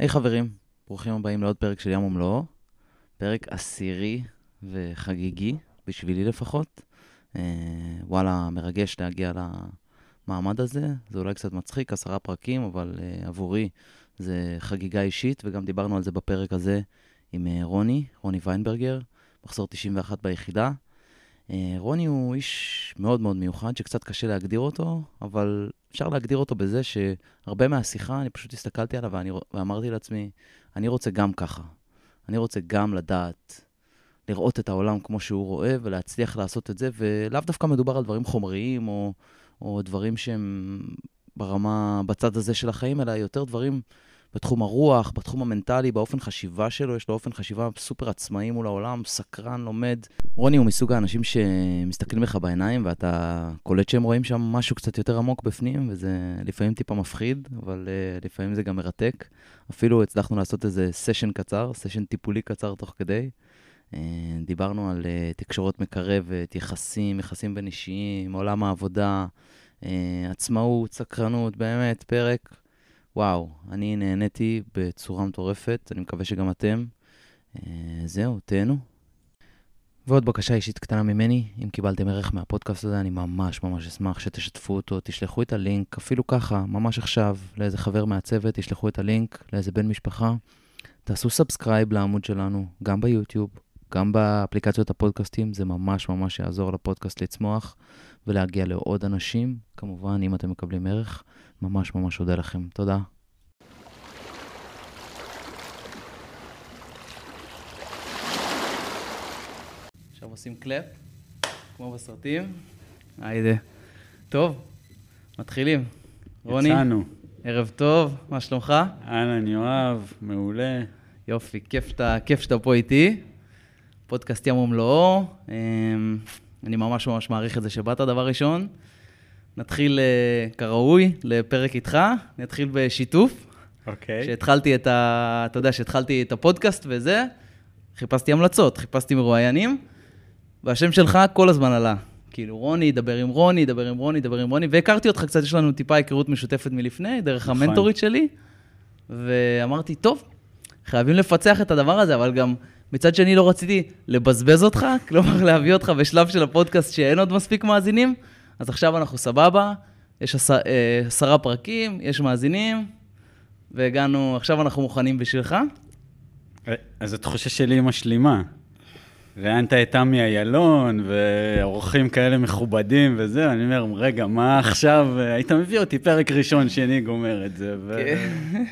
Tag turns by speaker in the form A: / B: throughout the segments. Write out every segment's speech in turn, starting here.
A: היי hey, חברים, ברוכים הבאים לעוד פרק של ים ומלואו. פרק עשירי וחגיגי, בשבילי לפחות. אה, וואלה, מרגש להגיע למעמד הזה. זה אולי קצת מצחיק, עשרה פרקים, אבל אה, עבורי זה חגיגה אישית, וגם דיברנו על זה בפרק הזה עם אה, רוני, רוני ויינברגר, מחזור 91 ביחידה. אה, רוני הוא איש מאוד מאוד מיוחד, שקצת קשה להגדיר אותו, אבל אפשר להגדיר אותו בזה שהרבה מהשיחה, אני פשוט הסתכלתי עליו ואני, ואמרתי לעצמי, אני רוצה גם ככה. אני רוצה גם לדעת, לראות את העולם כמו שהוא רואה ולהצליח לעשות את זה, ולאו דווקא מדובר על דברים חומריים או, או דברים שהם ברמה, בצד הזה של החיים, אלא יותר דברים בתחום הרוח, בתחום המנטלי, באופן חשיבה שלו, יש לו אופן חשיבה סופר עצמאי מול העולם, סקרן, לומד. רוני הוא מסוג האנשים שמסתכלים לך בעיניים ואתה קולט שהם רואים שם משהו קצת יותר עמוק בפנים, וזה לפעמים טיפה מפחיד, אבל uh, לפעמים זה גם מרתק. אפילו הצלחנו לעשות איזה סשן קצר, סשן טיפולי קצר תוך כדי. Uh, דיברנו על uh, תקשורת מקרבת, יחסים, יחסים בין אישיים, עולם העבודה, עצמאות, סקרנות, באמת, פרק וואו, אני נהניתי בצורה מטורפת, אני מקווה שגם אתם. אה, זהו, תהנו. ועוד בקשה אישית קטנה ממני, אם קיבלתם ערך מהפודקאסט הזה, אני ממש ממש אשמח שתשתפו אותו, תשלחו את הלינק, אפילו ככה, ממש עכשיו, לאיזה חבר מהצוות, תשלחו את הלינק לאיזה בן משפחה. תעשו subscribe לעמוד שלנו, גם ביוטיוב, גם באפליקציות הפודקאסטים, זה ממש ממש יעזור לפודקאסט לצמוח ולהגיע לעוד אנשים, כמובן, אם אתם מקבלים ערך. ממש ממש אודה לכם. תודה. עכשיו עושים clap, כמו בסרטים. היידה. טוב, מתחילים. רוני,
B: יצאנו.
A: ערב טוב, מה שלומך?
B: אהלן, יואב, מעולה.
A: יופי, כיף שאתה, כיף שאתה פה איתי. פודקאסט ים ומלואו. אמ, אני ממש ממש מעריך את זה שבאת, דבר ראשון. נתחיל uh, כראוי לפרק איתך, נתחיל בשיתוף.
B: אוקיי. Okay.
A: שהתחלתי את ה... אתה יודע, שהתחלתי את הפודקאסט וזה, חיפשתי המלצות, חיפשתי מרואיינים, והשם שלך כל הזמן עלה. כאילו, רוני, דבר עם רוני, דבר עם רוני, דבר עם רוני, והכרתי אותך קצת, יש לנו טיפה היכרות משותפת מלפני, דרך נכון. המנטורית שלי, ואמרתי, טוב, חייבים לפצח את הדבר הזה, אבל גם מצד שני לא רציתי לבזבז אותך, כלומר להביא אותך בשלב של הפודקאסט שאין עוד מספיק מאזינים, אז עכשיו אנחנו סבבה, יש עשר, אה, עשרה פרקים, יש מאזינים, והגענו, עכשיו אנחנו מוכנים בשבילך.
B: אה, אז התחושה שלי היא משלימה. ראיינת את עמי איילון, ואורחים כאלה מכובדים וזה, אני אומר, רגע, מה עכשיו? היית מביא אותי פרק ראשון, שני, גומר את זה. ו...
A: כן.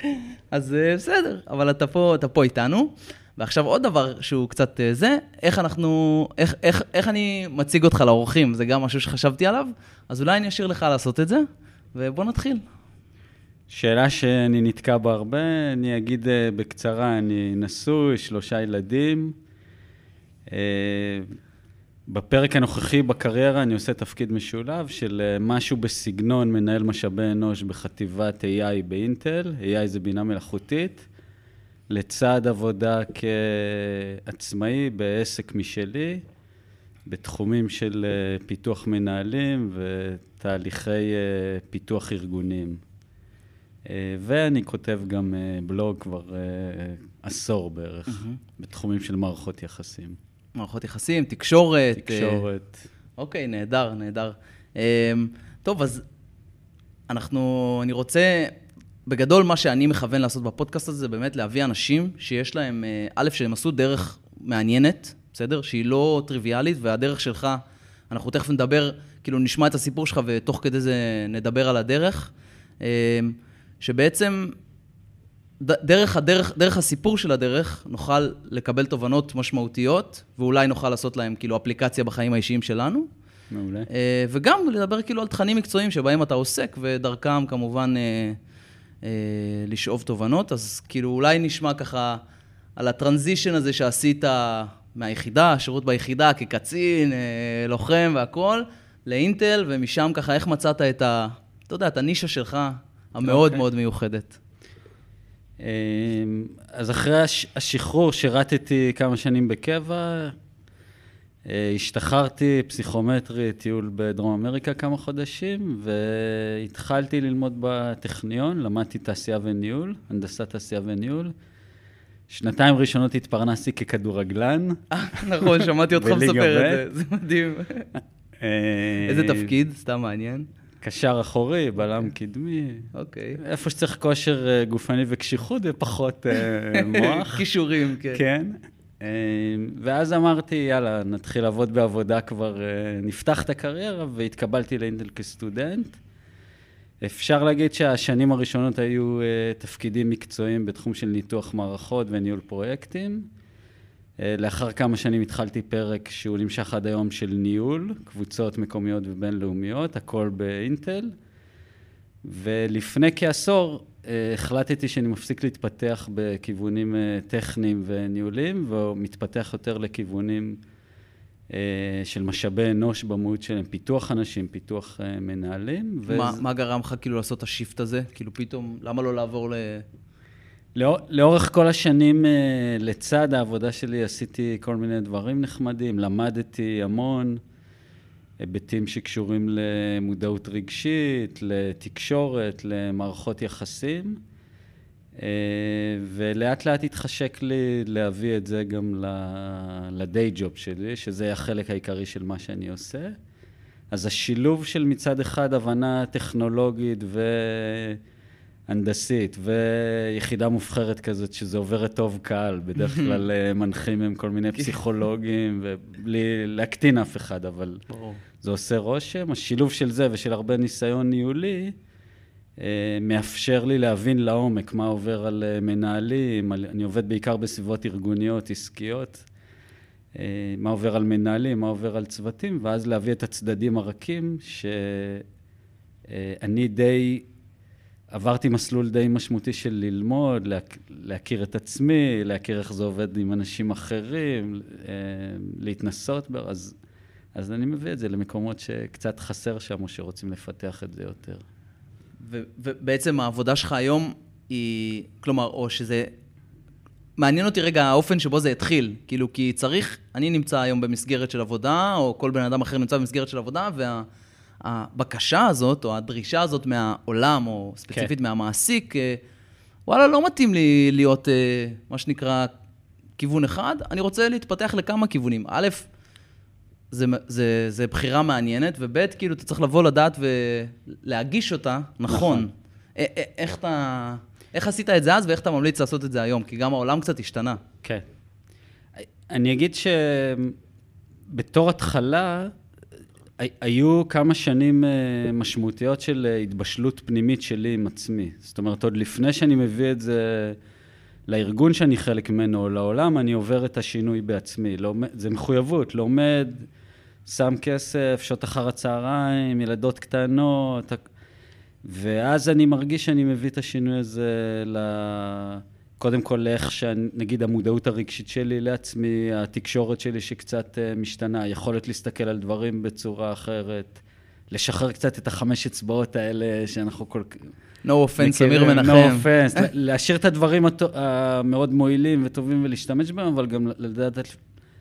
A: אז אה, בסדר, אבל אתה פה, אתה פה איתנו. ועכשיו עוד דבר שהוא קצת אה, זה, איך אנחנו, איך, איך, איך אני מציג אותך לאורחים, זה גם משהו שחשבתי עליו, אז אולי אני אשאיר לך לעשות את זה, ובוא נתחיל.
B: שאלה שאני נתקע בה הרבה, אני אגיד אה, בקצרה, אני נשוי, שלושה ילדים. אה, בפרק הנוכחי בקריירה אני עושה תפקיד משולב של משהו בסגנון מנהל משאבי אנוש בחטיבת AI באינטל, AI זה בינה מלאכותית. לצד עבודה כעצמאי בעסק משלי, בתחומים של אה, פיתוח מנהלים ותהליכי אה, פיתוח ארגונים. אה, ואני כותב גם בלוג כבר עשור בערך, mm-hmm. בתחומים של מערכות יחסים.
A: מערכות יחסים, תקשורת.
B: תקשורת.
A: אוקיי, נהדר, נהדר. טוב, אז אנחנו, אני רוצה בגדול, מה שאני מכוון לעשות בפודקאסט הזה, זה באמת להביא אנשים שיש להם, אה, א', שהם עשו דרך מעניינת, בסדר? שהיא לא טריוויאלית, והדרך שלך, אנחנו תכף נדבר, כאילו נשמע את הסיפור שלך ותוך כדי זה נדבר על הדרך. אה, שבעצם דרך, הדרך, דרך הסיפור של הדרך נוכל לקבל תובנות משמעותיות, ואולי נוכל לעשות להם כאילו אפליקציה בחיים האישיים שלנו.
B: מעולה.
A: אה, וגם לדבר כאילו על תכנים מקצועיים שבהם אתה עוסק, ודרכם כמובן אה, לשאוב תובנות, אז כאילו אולי נשמע ככה על הטרנזישן הזה שעשית מהיחידה, שירות ביחידה כקצין, אה, לוחם והכול, לאינטל, ומשם ככה איך מצאת את ה... אתה יודע, את הנישה שלך המאוד okay. אוקיי. מאוד מיוחדת.
B: אה, אז אחרי השחרור שירתתי כמה שנים בקבע, השתחררתי פסיכומטרי, טיול בדרום אמריקה כמה חודשים, והתחלתי ללמוד בטכניון, למדתי תעשייה וניהול, הנדסת תעשייה וניהול. שנתיים ראשונות התפרנסתי ככדורגלן.
A: נכון, שמעתי אותך מספר. את זה, זה מדהים.
B: אה,
A: איזה תפקיד? סתם מעניין.
B: קשר אחורי, בלם קדמי.
A: אוקיי.
B: איפה שצריך כושר אה, גופני וקשיחות ופחות אה, מוח.
A: כישורים, כן.
B: כן. אה, ואז אמרתי, יאללה, נתחיל לעבוד בעבודה כבר, אה, נפתח את הקריירה, והתקבלתי לאינטל כסטודנט. אפשר להגיד שהשנים הראשונות היו אה, תפקידים מקצועיים בתחום של ניתוח מערכות וניהול פרויקטים. אה, לאחר כמה שנים התחלתי פרק שהוא נמשך עד היום של ניהול, קבוצות מקומיות ובינלאומיות, הכל באינטל. ולפני כעשור החלטתי שאני מפסיק להתפתח בכיוונים אה, טכניים וניהוליים, ומתפתח יותר לכיוונים אה, של משאבי אנוש במהות שלהם, פיתוח אנשים, פיתוח אה, מנהלים.
A: מה-
B: וזה-
A: מה גרם לך כאילו לעשות את השיפט הזה? כאילו פתאום, למה לא לעבור ל...
B: לאור- לאורך כל השנים, לצד העבודה שלי, עשיתי כל מיני דברים נחמדים, למדתי המון, היבטים שקשורים למודעות רגשית, לתקשורת, למערכות יחסים, אה, ולאט לאט התחשק לי להביא את זה גם לדיי ג'וב שלי, שזה החלק העיקרי של מה שאני עושה. אז השילוב של מצד אחד הבנה טכנולוגית והנדסית ויחידה מובחרת כזאת, שזה עוברת טוב קהל, בדרך כלל אה, מנחים הם כל מיני פסיכולוגים, ובלי להקטין אף אחד, אבל
A: ברור.
B: זה עושה רושם. השילוב של זה ושל הרבה ניסיון ניהולי, אה, מאפשר לי להבין לעומק מה עובר על אה, מנהלים, על, אני עובד בעיקר בסביבות ארגוניות, עסקיות, מה עובר על מנהלים, מה עובר על צוותים, ואז להביא את הצדדים הרכים, שאני די, עברתי מסלול די משמעותי של ללמוד, להכ, להכיר את עצמי, להכיר איך זה עובד עם אנשים אחרים, אה, להתנסות, ב- אז, אז אני מביא את זה למקומות שקצת חסר שם, או שרוצים לפתח את זה יותר.
A: ו- ובעצם העבודה שלך היום היא, כלומר, או שזה... מעניין אותי רגע האופן שבו זה התחיל. כאילו, כי צריך, אני נמצא היום במסגרת של עבודה, או כל בן אדם אחר נמצא במסגרת של עבודה, והבקשה הזאת, או הדרישה הזאת מהעולם, או ספציפית
B: כן.
A: מהמעסיק, אה, וואלה, לא מתאים לי להיות, אה, מה שנקרא, כיוון אחד, אני רוצה להתפתח לכמה כיוונים. א', זה, זה, זה בחירה מעניינת, וב', כאילו, אתה צריך לבוא לדעת ולהגיש אותה נכון.
B: נכון.
A: א- א- איך אתה... איך עשית את זה אז ואיך אתה ממליץ לעשות את זה היום? כי גם העולם קצת השתנה.
B: כן. אני אגיד שבתור התחלה, היו כמה שנים אה, משמעותיות של אה, התבשלות פנימית שלי עם עצמי. זאת אומרת, עוד לפני שאני מביא את זה לארגון שאני חלק ממנו, או לעולם, אני עובר את השינוי בעצמי. לומד, זה מחויבות, לומד, שם כסף, שעות אחר הצהריים, ילדות קטנות, ואז אני מרגיש שאני מביא את השינוי הזה ל... קודם כל לאיך שנגיד המודעות הרגשית שלי לעצמי, התקשורת שלי שקצת אה, משתנה, היכולת להסתכל על דברים בצורה אחרת, לשחרר קצת את החמש אצבעות האלה שאנחנו כל כך...
A: No offense,
B: מכירים,
A: מנחם.
B: No offense, להשאיר את הדברים המאוד מועילים וטובים ולהשתמש בהם, אבל גם לדעת,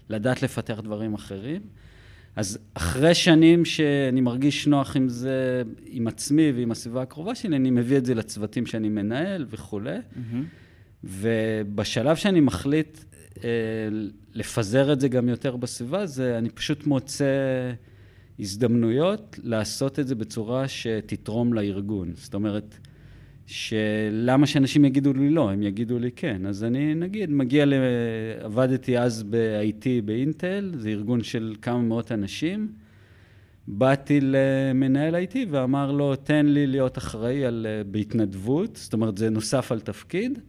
B: לדעת לפתח דברים אחרים. אז אחרי שנים שאני מרגיש נוח עם זה, עם עצמי ועם הסביבה הקרובה שלי, אני מביא את זה לצוותים שאני מנהל וכולי.
A: מהמם.
B: ובשלב שאני מחליט אה, לפזר את זה גם יותר בסביבה, זה אני פשוט מוצא הזדמנויות לעשות את זה בצורה שתתרום לארגון. זאת אומרת, שלמה שאנשים יגידו לי לא, הם יגידו לי כן. אז אני, נגיד, מגיע ל... עבדתי אז ב-IT באינטל, זה ארגון של כמה מאות אנשים. באתי למנהל IT ואמר לו, תן לי להיות אחראי על, אה, בהתנדבות, זאת אומרת, זה נוסף על תפקיד,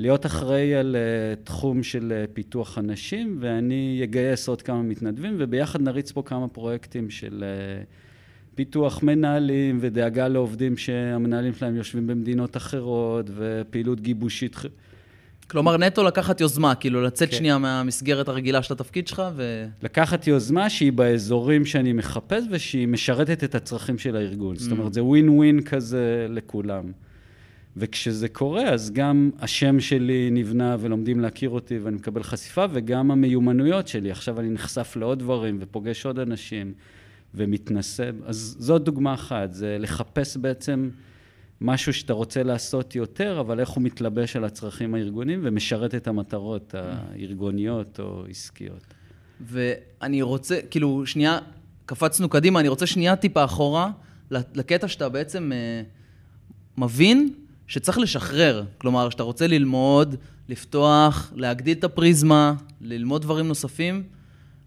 B: להיות אחראי על uh, תחום של uh, פיתוח אנשים, ואני אגייס עוד כמה מתנדבים, וביחד נריץ פה כמה פרויקטים של uh, פיתוח מנהלים ודאגה לעובדים שהמנהלים שלהם יושבים במדינות אחרות, ופעילות גיבושית.
A: כלומר, נטו לקחת יוזמה, כאילו לצאת
B: כן.
A: שנייה מהמסגרת הרגילה של התפקיד שלך, ו...
B: לקחת יוזמה שהיא באזורים שאני מחפש ושהיא משרתת את הצרכים של הארגון. זאת
A: Mm.
B: אומרת, זה ווין ווין כזה לכולם. וכשזה קורה, אז גם השם שלי נבנה ולומדים להכיר אותי ואני מקבל חשיפה, וגם המיומנויות שלי. עכשיו אני נחשף לעוד דברים ופוגש עוד אנשים ומתנסה. אז זאת דוגמה אחת, זה לחפש בעצם משהו שאתה רוצה לעשות יותר, אבל איך הוא מתלבש על הצרכים הארגוניים ומשרת את המטרות הארגוניות או עסקיות.
A: ואני רוצה, כאילו, שנייה, קפצנו קדימה, אני רוצה שנייה טיפה אחורה, לקטע שאתה בעצם אה, מבין שצריך לשחרר. כלומר, שאתה רוצה ללמוד, לפתוח, להגדיל את הפריזמה, ללמוד דברים נוספים.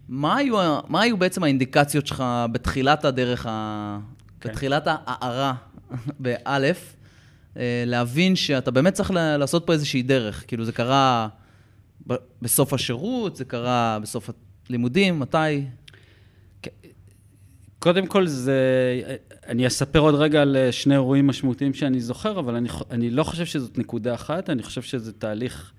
A: מה היו, מה היו בעצם האינדיקציות שלך בתחילת הדרך, ה... כן. בתחילת ההערה, באלף, אה, להבין שאתה באמת צריך לעשות פה איזושהי דרך? כאילו, זה קרה בסוף השירות, זה קרה בסוף הלימודים, מתי?
B: קודם כל זה, אני אספר עוד רגע על אה, שני אירועים משמעותיים שאני זוכר, אבל אני, אני לא חושב שזאת נקודה אחת, אני חושב שזה תהליך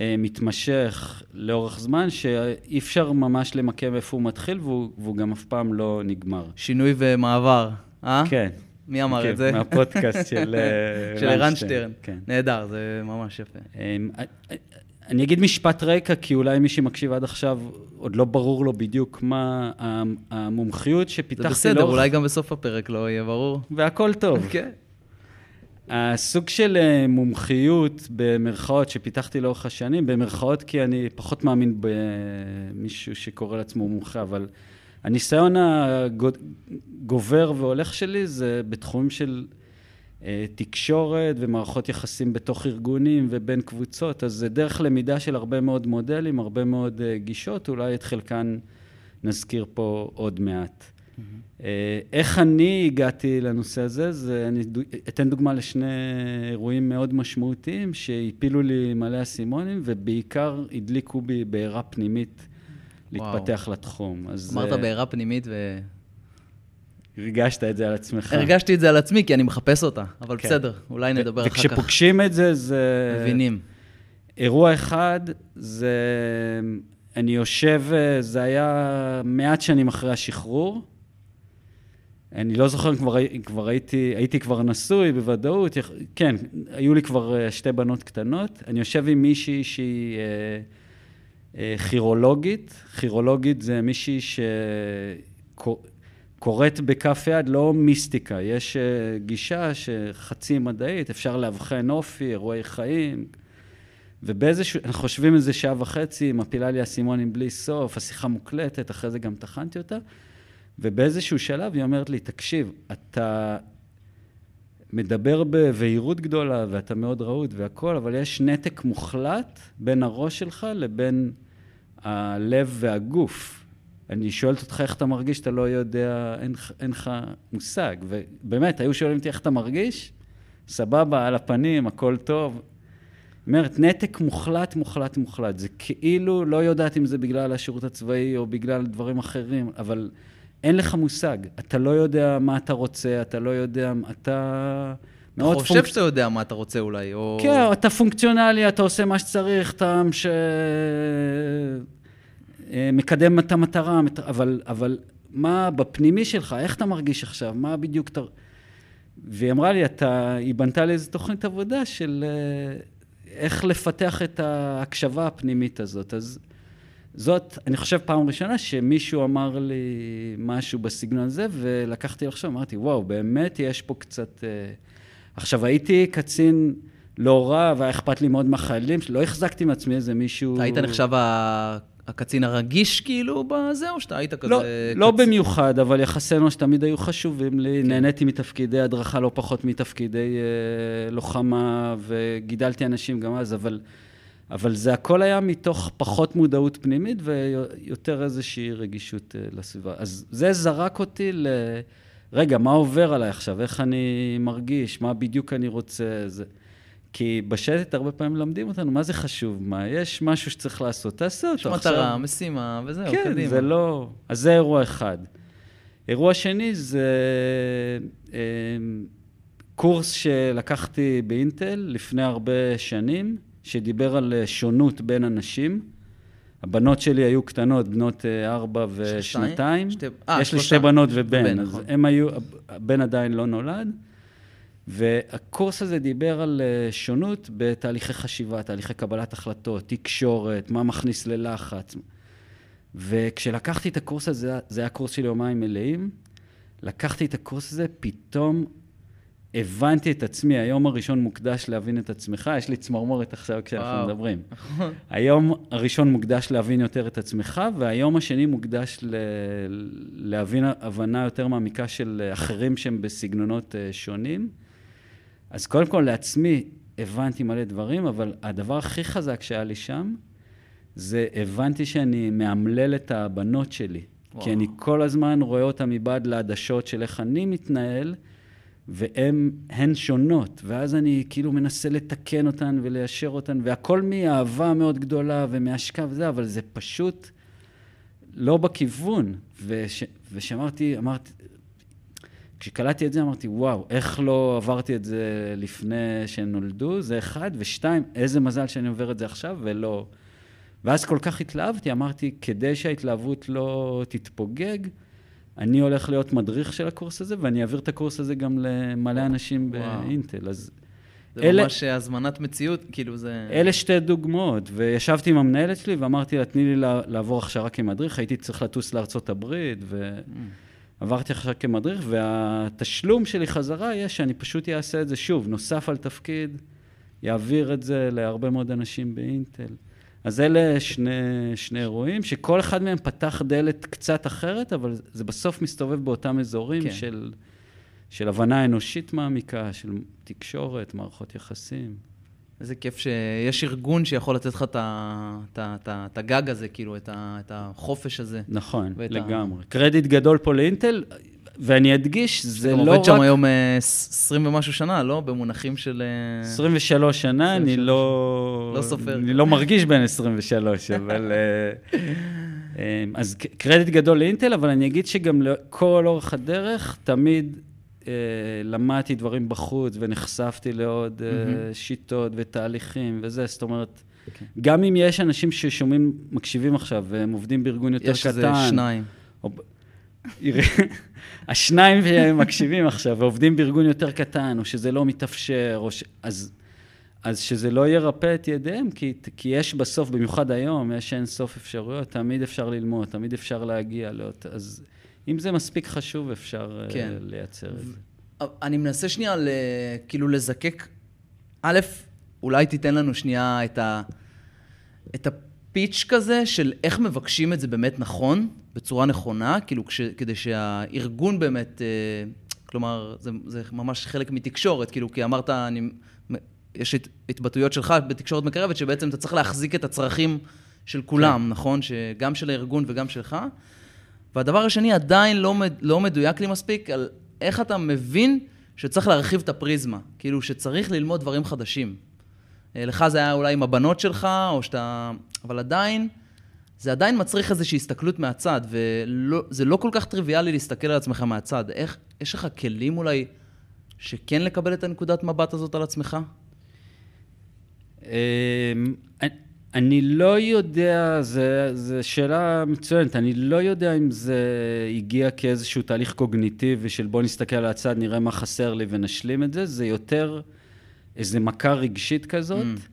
B: אה, מתמשך לאורך זמן, שאי אפשר ממש למקם איפה הוא מתחיל, והוא, והוא גם אף פעם לא נגמר.
A: שינוי ומעבר, אה?
B: כן.
A: מי אמר
B: כן,
A: את זה?
B: מהפודקאסט של אה,
A: של ערן שטרן.
B: כן.
A: נהדר, זה ממש יפה.
B: אמ, אני אגיד משפט רקע, כי אולי מי שמקשיב עד עכשיו, עוד לא ברור לו בדיוק מה המומחיות שפיתחתי לאורך...
A: זה בסדר, אולי גם בסוף הפרק לא יהיה ברור.
B: והכל טוב.
A: כן.
B: הסוג של אה, מומחיות, במרכאות, שפיתחתי לאורך השנים, במרכאות כי אני פחות מאמין במישהו שקורא לעצמו מומחה, אבל הניסיון הגובר והולך שלי זה בתחומים של תקשורת ומערכות יחסים בתוך ארגונים ובין קבוצות, אז זה דרך למידה של הרבה מאוד מודלים, הרבה מאוד אה, גישות, אולי את חלקן נזכיר פה עוד מעט. Mm-hmm. איך אני הגעתי לנושא הזה, זה אני אתן דוגמה לשני אירועים מאוד משמעותיים שהפילו לי מלא אסימונים ובעיקר הדליקו בי בעירה פנימית להתפתח וואו. לתחום.
A: אמרת בעירה פנימית ו...
B: הרגשת את זה על עצמך.
A: הרגשתי את זה על עצמי, כי אני מחפש אותה, אבל כן. בסדר, אולי נדבר אחר כך.
B: וכשפוגשים את זה, זה...
A: מבינים.
B: אירוע אחד, זה... אני יושב, זה היה מעט שנים אחרי השחרור. אני לא זוכר אם כבר, כבר הייתי, הייתי כבר נשוי בוודאות, כן, היו לי כבר אה, שתי בנות קטנות. אני יושב עם מישהי שהיא אה, אה, כירולוגית. כירולוגית זה מישהי ש... קורית בכף יד, לא מיסטיקה, יש אה, גישה שחצי מדעית, אפשר לאבחן אופי, אירועי חיים, ובאיזשהו, אנחנו חושבים איזה שעה וחצי, מפילה לי אסימונים בלי סוף, השיחה מוקלטת, אחרי זה גם טחנתי אותה, ובאיזשהו שלב היא אומרת לי, תקשיב, אתה מדבר בבהירות גדולה, ואתה מאוד רהוט והכול, אבל יש נתק מוחלט בין הראש שלך לבין הלב והגוף. אני שואלת אותך איך אתה מרגיש, אתה לא יודע, אין, אין לך מושג. ובאמת, היו שואלים אותי איך אתה מרגיש, סבבה, על הפנים, הכל טוב. אומרת, נתק מוחלט, מוחלט, מוחלט. זה כאילו, לא יודעת אם זה בגלל השירות הצבאי או בגלל דברים אחרים, אבל אין לך מושג. אתה לא יודע מה אתה רוצה, אתה לא יודע, אתה...
A: אתה חושב פונק... שאתה יודע מה אתה רוצה אולי, או...
B: כן, אתה פונקציונלי, אתה עושה מה שצריך, אתה... ש... אה, מקדם את המטרה, אבל, אבל מה בפנימי שלך, איך אתה מרגיש עכשיו, מה בדיוק אתה... והיא אמרה לי, אתה, היא בנתה לי איזו תוכנית עבודה של אה, איך לפתח את ההקשבה הפנימית הזאת. אז זאת, אני חושב, פעם ראשונה שמישהו אמר לי משהו בסגנון הזה, ולקחתי לחשוב, אמרתי, וואו, באמת יש פה קצת... אה, עכשיו, הייתי קצין לא רע, והיה אכפת לי מאוד מהחיילים, לא החזקתי מעצמי איזה מישהו...
A: היית נחשב הקצין הרגיש כאילו בזה, או שאתה היית כזה... לא,
B: קצ... לא במיוחד, אבל יחסי אנוש תמיד היו חשובים לי. כן. נהניתי מתפקידי הדרכה לא פחות מתפקידי אה, לוחמה, וגידלתי אנשים גם אז, אבל, אבל זה הכל היה מתוך פחות מודעות פנימית ויותר איזושהי רגישות אה, לסביבה. אז זה זרק אותי ל... רגע, מה עובר עליי עכשיו? איך אני מרגיש? מה בדיוק אני רוצה? זה... כי בשטת הרבה פעמים מלמדים אותנו, מה זה חשוב? מה, יש משהו שצריך לעשות, תעשה אותו
A: עכשיו. יש מטרה, משימה, וזהו,
B: כן,
A: קדימה.
B: כן, זה לא... אז זה אירוע אחד. אירוע שני זה אה, קורס שלקחתי באינטל לפני הרבה שנים, שדיבר על שונות בין אנשים. הבנות שלי היו קטנות, בנות אה, ארבע ושנתיים. שתי... 아, אה, יש לי שתי בנות ובן, ובן אז נכון. הם היו, הבן עדיין לא נולד. והקורס הזה דיבר על אה, שונות בתהליכי חשיבה, תהליכי קבלת החלטות, תקשורת, מה מכניס ללחץ. וכשלקחתי את הקורס הזה, זה היה קורס של יומיים מלאים, לקחתי את הקורס הזה, פתאום הבנתי את עצמי, היום הראשון מוקדש להבין את עצמך, יש לי צמרמורת עכשיו כשאנחנו וואו. מדברים. היום הראשון מוקדש להבין יותר את עצמך, והיום השני מוקדש ל... להבין הבנה יותר מעמיקה של אחרים שהם בסגנונות אה, שונים. אז קודם כל, לעצמי הבנתי מלא דברים, אבל הדבר הכי חזק שהיה לי שם, זה הבנתי שאני מאמלל את הבנות שלי. וואו. כי אני כל הזמן רואה אותן מבעד לעדשות של איך אני מתנהל, והן שונות, ואז אני כאילו מנסה לתקן אותן וליישר אותן, והכל מאהבה מאוד גדולה ומהשקעה וזה, אבל זה פשוט לא בכיוון. וש, ושאמרתי, אמרתי, כשקלטתי את זה אמרתי, וואו, איך לא עברתי את זה לפני שהם נולדו? זה אחד. ושתיים, איזה מזל שאני עובר את זה עכשיו ולא... ואז כל כך התלהבתי, אמרתי, כדי שההתלהבות לא תתפוגג, אני הולך להיות מדריך של הקורס הזה, ואני אעביר את הקורס הזה גם למלא אנשים וואו. באינטל. אז
A: זה אלה, ממש הזמנת מציאות, כאילו זה...
B: אלה שתי דוגמאות, וישבתי עם המנהלת שלי ואמרתי לה, תני לי לעבור הכשרה כמדריך, הייתי צריך לטוס לארצות הברית, ועברתי הכשרה כמדריך, והתשלום שלי חזרה יהיה שאני פשוט אעשה את זה שוב, נוסף על תפקיד, יעביר את זה להרבה מאוד אנשים באינטל. אז אלה שני, שני אירועים, שכל אחד מהם פתח דלת קצת אחרת, אבל זה בסוף מסתובב באותם אזורים כן. של, של הבנה אנושית מעמיקה, של תקשורת, מערכות יחסים.
A: איזה כיף שיש ארגון שיכול לתת לך את הגג הזה, כאילו, את החופש הזה.
B: נכון, לגמרי. ה... קרדיט גדול פה לאינטל. ואני אדגיש, זה לא רק...
A: עובד שם היום 20 אה, ומשהו שנה, לא? במונחים של...
B: 23 אה, שנה, אני לא...
A: לא סופר.
B: אני לא מרגיש בין 23, אבל... אה, אז קרדיט גדול לאינטל, אבל אני אגיד שגם לכל אורך הדרך, תמיד למדתי דברים בחוץ ונחשפתי לעוד שיטות ותהליכים וזה, זאת אומרת... Okay. אוקיי. גם אם יש אנשים ששומעים, מקשיבים עכשיו, והם עובדים בארגון יותר יש קטן. יש איזה
A: שניים. או,
B: השניים שמקשיבים עכשיו ועובדים בארגון יותר קטן, או שזה לא מתאפשר, או ש... אז, אז שזה לא ירפא את ידיהם, כי, כי יש בסוף, במיוחד היום, יש אין סוף אפשרויות, תמיד אפשר ללמוד, תמיד אפשר להגיע לאות... אז אם זה מספיק חשוב, אפשר אה, כן. לייצר את זה.
A: אני מנסה שנייה, ל... כאילו, לזקק. א', אולי תיתן לנו שנייה את ה... את ה... פיץ' כזה של איך מבקשים את זה באמת נכון, בצורה נכונה, כאילו כש, כדי שהארגון באמת, אה, כלומר, זה, זה ממש חלק מתקשורת, כאילו, כי אמרת, אני, יש הת, התבטאויות שלך בתקשורת מקרבת, שבעצם אתה צריך להחזיק את הצרכים של כולם, כן. נכון? גם של הארגון וגם שלך. והדבר השני, עדיין לא, לא מדויק לי מספיק על איך אתה מבין שצריך להרחיב את הפריזמה, כאילו שצריך ללמוד דברים חדשים. אה, לך זה היה אולי עם הבנות שלך, או שאתה... אבל עדיין, זה עדיין מצריך איזושהי הסתכלות מהצד, וזה לא כל כך טריוויאלי להסתכל על עצמך מהצד. איך, יש לך כלים אולי שכן לקבל את הנקודת מבט הזאת על עצמך?
B: אני לא יודע, זו שאלה מצוינת, אני לא יודע אם זה הגיע כאיזשהו תהליך קוגניטיבי של בוא נסתכל על הצד, נראה מה חסר לי ונשלים את זה, זה יותר איזו מכה רגשית כזאת. Mm.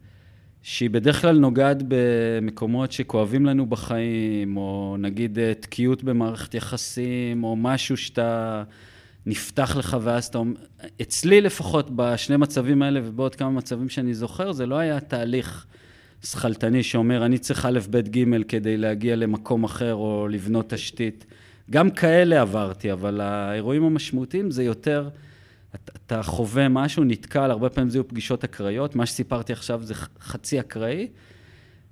B: שהיא בדרך כלל נוגעת במקומות שכואבים לנו בחיים, או נגיד אה, תקיעות במערכת יחסים, או משהו שאתה נפתח לך ואז אתה אומר... אצלי לפחות, בשני מצבים האלה ובעוד כמה מצבים שאני זוכר, זה לא היה תהליך שכלתני שאומר, אני צריך א', ב', ג' כדי להגיע למקום אחר או לבנות תשתית. גם כאלה עברתי, אבל האירועים המשמעותיים זה יותר... אתה חווה משהו, נתקל, הרבה פעמים זה היו פגישות אקראיות, מה שסיפרתי עכשיו זה חצי אקראי,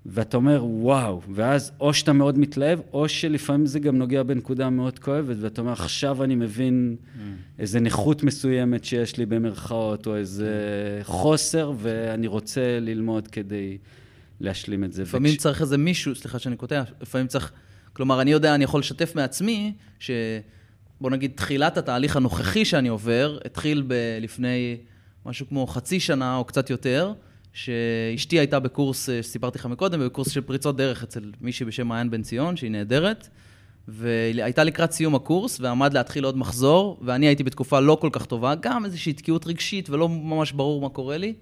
B: ואתה אומר, וואו, ואז או שאתה מאוד מתלהב, או שלפעמים זה גם נוגע בנקודה מאוד כואבת, ואתה אומר, עכשיו אני מבין mm. איזה נכות מסוימת שיש לי במרכאות, או איזה חוסר, ואני רוצה ללמוד כדי להשלים את זה.
A: לפעמים וכש... צריך איזה מישהו, סליחה שאני קוטע, לפעמים צריך, כלומר, אני יודע, אני יכול לשתף מעצמי, ש... בוא נגיד, תחילת התהליך הנוכחי שאני עובר, התחיל ב- לפני משהו כמו חצי שנה או קצת יותר, שאשתי הייתה בקורס, אה, שסיפרתי לך מקודם, בקורס של פריצות דרך אצל מישהי בשם מעיין בן ציון, שהיא נהדרת, והייתה לקראת סיום הקורס, ועמד להתחיל עוד מחזור, ואני הייתי בתקופה לא כל כך טובה, גם איזושהי תקיעות רגשית, ולא ממש ברור מה קורה לי.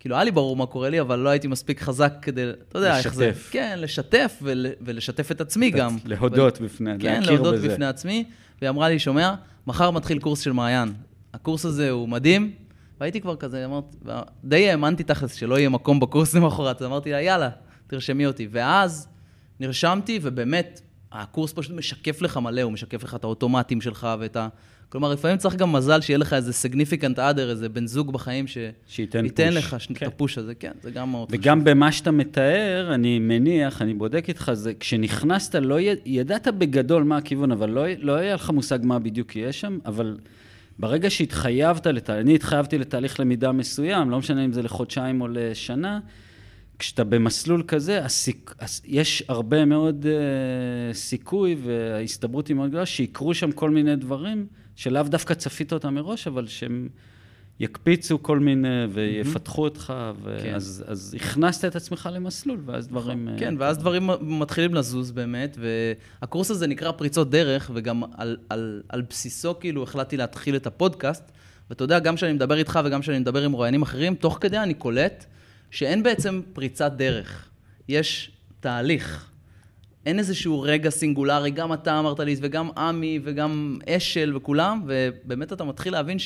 A: כאילו, היה לי ברור מה קורה לי, אבל לא הייתי מספיק חזק כדי, אתה יודע איך זה.
B: לשתף.
A: כן, לשתף ול, ולשתף את עצמי גם.
B: להודות בפני,
A: כן,
B: להכיר
A: להודות
B: בזה.
A: בפני עצמי, והיא אמרה לי, שומע, מחר מתחיל קורס של מעיין. הקורס הזה הוא מדהים, והייתי כבר כזה, אמרתי, די האמנתי תכלס שלא יהיה מקום בקורס למחרת, אז אמרתי לה, יאללה, תרשמי אותי. ואז נרשמתי, ובאמת, הקורס פשוט משקף לך מלא, הוא משקף לך את האוטומטים שלך ואת ה... כלומר, לפעמים צריך גם מזל שיהיה לך איזה significant other, איזה בן זוג בחיים ש...
B: שייתן
A: ייתן
B: פוש.
A: לך
B: כן.
A: את הפוש הזה, כן, זה גם מאוד חשוב.
B: וגם במה שאתה מתאר, אני מניח, אני בודק איתך, זה כשנכנסת, לא י... ידעת בגדול מה הכיוון, אבל לא, לא היה לך מושג מה בדיוק יהיה שם, אבל ברגע שהתחייבת, לת... אני התחייבתי לתהליך למידה מסוים, לא משנה אם זה לחודשיים או לשנה, כשאתה במסלול כזה, הסיק... הס- יש הרבה מאוד uh, סיכוי, וההסתברות היא מאוד גדולה, שיקרו שם כל מיני דברים, שלאו דווקא צפית אותם מראש, אבל שהם יקפיצו כל מיני ויפתחו אותך,
A: כן.
B: ואז אז הכנסת את עצמך למסלול, ואז דברים... אה,
A: כן, ואז דברים מתחילים לזוז באמת, והקורס הזה נקרא פריצות דרך, וגם על, על, על בסיסו כאילו החלטתי להתחיל את הפודקאסט, ואתה יודע, גם כשאני מדבר איתך וגם כשאני מדבר עם רואיינים אחרים, תוך כדי אני קולט שאין בעצם פריצת דרך, יש תהליך. אין איזשהו רגע סינגולרי, גם אתה אמרת לי, וגם עמי, וגם אשל וכולם, ובאמת אתה מתחיל להבין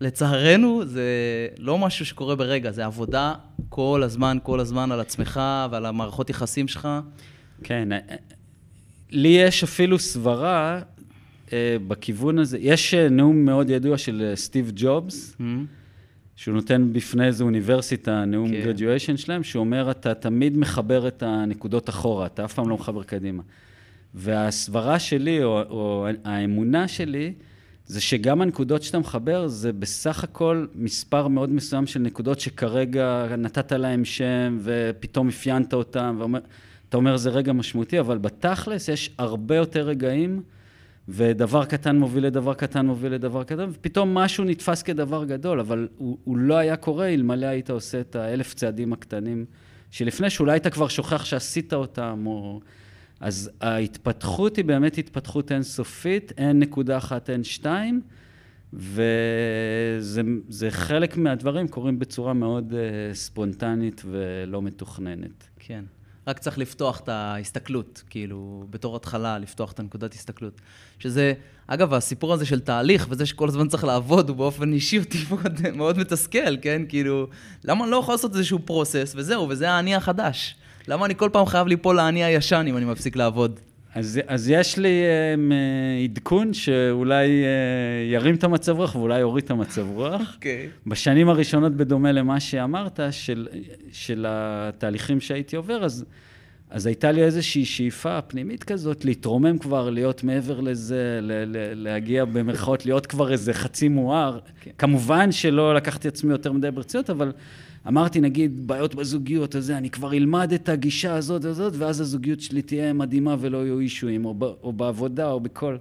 A: שלצערנו זה לא משהו שקורה ברגע, זה עבודה כל הזמן, כל הזמן על עצמך ועל המערכות יחסים שלך.
B: כן, לי יש אפילו סברה אה, בכיוון הזה. יש נאום מאוד ידוע של אה, סטיב ג'ובס, שהוא נותן בפני איזו אוניברסיטה, נאום
A: כן.
B: graduation שלהם, שהוא אומר, אתה תמיד מחבר את הנקודות אחורה, אתה אף פעם לא מחבר קדימה. והסברה שלי, או, או האמונה שלי, זה שגם הנקודות שאתה מחבר, זה בסך הכל מספר מאוד מסוים של נקודות שכרגע נתת להם שם, ופתאום אפיינת אותם, ואומר, אתה אומר, זה רגע משמעותי, אבל בתכלס יש הרבה יותר רגעים, ודבר קטן מוביל לדבר קטן מוביל לדבר קטן, ופתאום משהו נתפס כדבר גדול, אבל הוא, הוא לא היה קורה אלמלא היית עושה את האלף צעדים הקטנים שלפני, שאולי היית כבר שוכח שעשית אותם, או... אז ההתפתחות היא באמת התפתחות אינסופית, אין נקודה אחת, אין שתיים, וזה זה חלק מהדברים קורים בצורה מאוד uh, ספונטנית ולא מתוכננת.
A: כן. רק צריך לפתוח את ההסתכלות, כאילו, בתור התחלה, לפתוח את הנקודת הסתכלות. שזה, אגב, הסיפור הזה של תהליך, וזה שכל הזמן צריך לעבוד, הוא באופן אישי אותי מאוד, מאוד מתסכל, כן? כאילו, למה אני לא יכול לעשות איזשהו פרוסס, וזהו, וזה האני החדש. למה אני כל פעם חייב ליפול לאני הישן אם אני מפסיק לעבוד?
B: אז, אז יש לי um, עדכון שאולי uh, ירים את המצב רוח ואולי יוריד את המצב רוח.
A: אוקיי.
B: בשנים הראשונות, בדומה למה שאמרת, של, של התהליכים שהייתי עובר, אז, אז הייתה לי איזושהי שאיפה פנימית כזאת, להתרומם כבר, להיות מעבר לזה, ל, ל, להגיע במרכאות, להיות כבר איזה חצי מואר.
A: כן.
B: כמובן שלא לקחתי עצמי יותר מדי ברצינות, אבל אמרתי, נגיד, בעיות בזוגיות, או זה, אני כבר אלמד את הגישה הזאת הזאת, ואז הזוגיות שלי תהיה מדהימה ולא יהיו אישויים, או, ב, או בעבודה, או בכל...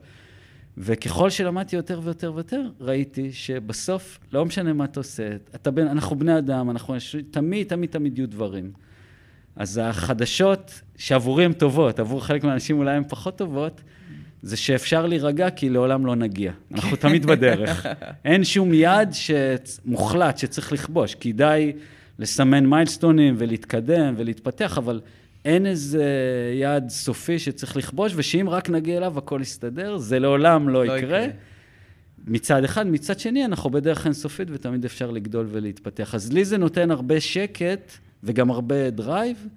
B: וככל שלמדתי יותר ויותר ויותר, ראיתי שבסוף, לא משנה מה אתה עושה, אתה בן, אנחנו בני אדם, אנחנו תמיד, תמיד, תמיד יהיו דברים. אז החדשות, שעבורי הן טובות, עבור חלק מהאנשים אולי הן פחות טובות, זה שאפשר להירגע כי לעולם לא נגיע. אנחנו תמיד בדרך. אין שום יעד מוחלט שצריך לכבוש. כדאי לסמן מיילסטונים ולהתקדם ולהתפתח, אבל אין איזה יעד סופי שצריך לכבוש, ושאם רק נגיע אליו הכל יסתדר, זה לעולם לא,
A: לא
B: יקרה.
A: יקרה.
B: מצד אחד, מצד שני, אנחנו בדרך אינסופית ותמיד אפשר לגדול ולהתפתח. אז לי זה נותן הרבה שקט וגם הרבה drive.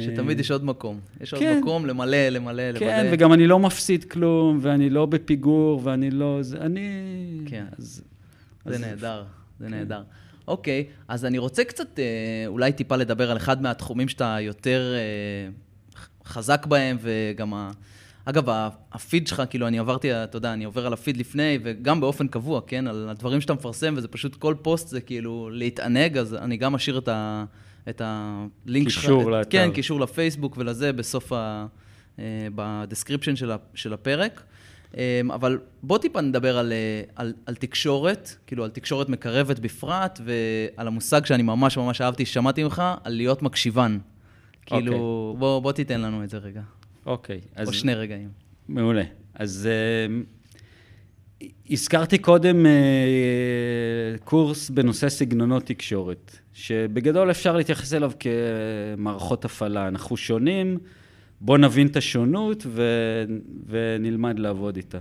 A: שתמיד יש עוד מקום. יש
B: כן.
A: עוד מקום למלא, למלא, למלא.
B: כן, וגם אני לא מפסיד כלום, ואני לא בפיגור, ואני לא... זה, אני...
A: כן.
B: אז,
A: זה
B: אז-
A: נהדר, זה
B: כן.
A: נהדר. אוקיי, אז אני רוצה קצת, אה, אולי טיפה לדבר על אחד מהתחומים שאתה יותר אה, חזק בהם, וגם ה... אגב, הפיד שלך, כאילו, אני עברתי, אתה יודע, אני עובר על הפיד לפני, וגם באופן קבוע, כן? על הדברים שאתה מפרסם, וזה פשוט, כל פוסט זה כאילו להתענג, אז אני גם אשאיר את, ה, את הלינק שלך.
B: קישור
A: את-
B: לאתר.
A: כן, קישור לפייסבוק ולזה בסוף ה... אה, ב description של, של הפרק. אה, אבל בוא טיפה נדבר על, אה, על, על תקשורת, כאילו על תקשורת מקרבת בפרט, ועל המושג שאני ממש ממש אהבתי, ששמעתי ממך, על להיות מקשיבן. כאילו, בוא, בוא תיתן לנו את זה רגע.
B: אוקיי. אז...
A: או שני רגעים.
B: מעולה. אז uh, הזכרתי קודם uh, קורס בנושא סגנונות תקשורת, שבגדול אפשר להתייחס אליו כמערכות הפעלה. אנחנו שונים, בואו נבין את השונות ו... ונלמד לעבוד איתה.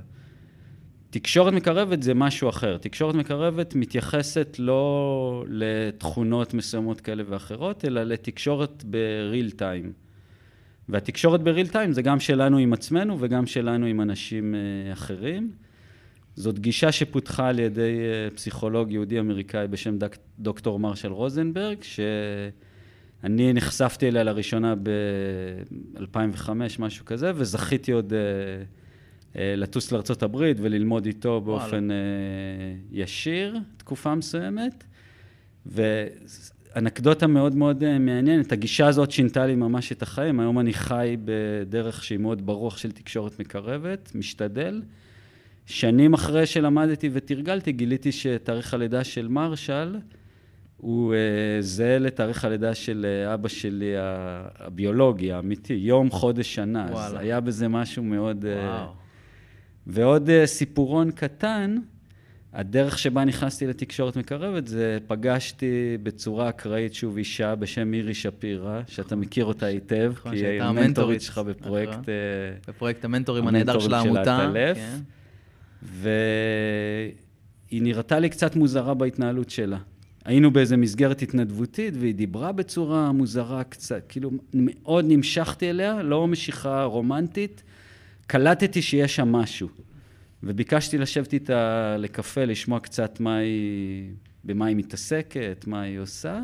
B: תקשורת מקרבת זה משהו אחר. תקשורת מקרבת מתייחסת לא לתכונות מסוימות כאלה ואחרות, אלא לתקשורת בריל טיים. והתקשורת בריל טיים זה גם שלנו עם עצמנו וגם שלנו עם אנשים אה, אחרים. זאת גישה שפותחה על ידי אה, פסיכולוג יהודי אמריקאי בשם דק, דוקטור מרשל רוזנברג, שאני נחשפתי אליה לראשונה ב-2005, משהו כזה, וזכיתי עוד uh, uh, לטוס לארה"ב וללמוד איתו באופן uh, ישיר, תקופה מסוימת. אנקדוטה מאוד מאוד אה, מעניינת, הגישה הזאת שינתה לי ממש את החיים, היום אני חי בדרך שהיא מאוד ברוח של תקשורת מקרבת, משתדל. שנים אחרי שלמדתי ותרגלתי, גיליתי שתאריך הלידה של מרשל הוא uh, זהה לתאריך הלידה של uh, אבא שלי הביולוגי, האמיתי, יום, חודש, שנה. וואלה. אז היה בזה משהו מאוד... וואו. Uh, ועוד uh, סיפורון קטן, הדרך שבה נכנסתי לתקשורת מקרבת זה פגשתי בצורה אקראית שוב אישה בשם מירי שפירא, שאתה מכיר אותה היטב,
A: נכון, כי היא המנטורית שלך בפרויקט... נכון. אה, בפרויקט המנטורים הנהדר של העמותה. כן.
B: והיא נראתה לי קצת מוזרה בהתנהלות שלה. היינו באיזה מסגרת התנדבותית, והיא דיברה בצורה מוזרה קצת, כאילו מאוד נמשכתי אליה, לא משיכה רומנטית, קלטתי שיש שם משהו. וביקשתי לשבת איתה לקפה, לשמוע קצת מה היא, במה היא מתעסקת, מה היא עושה.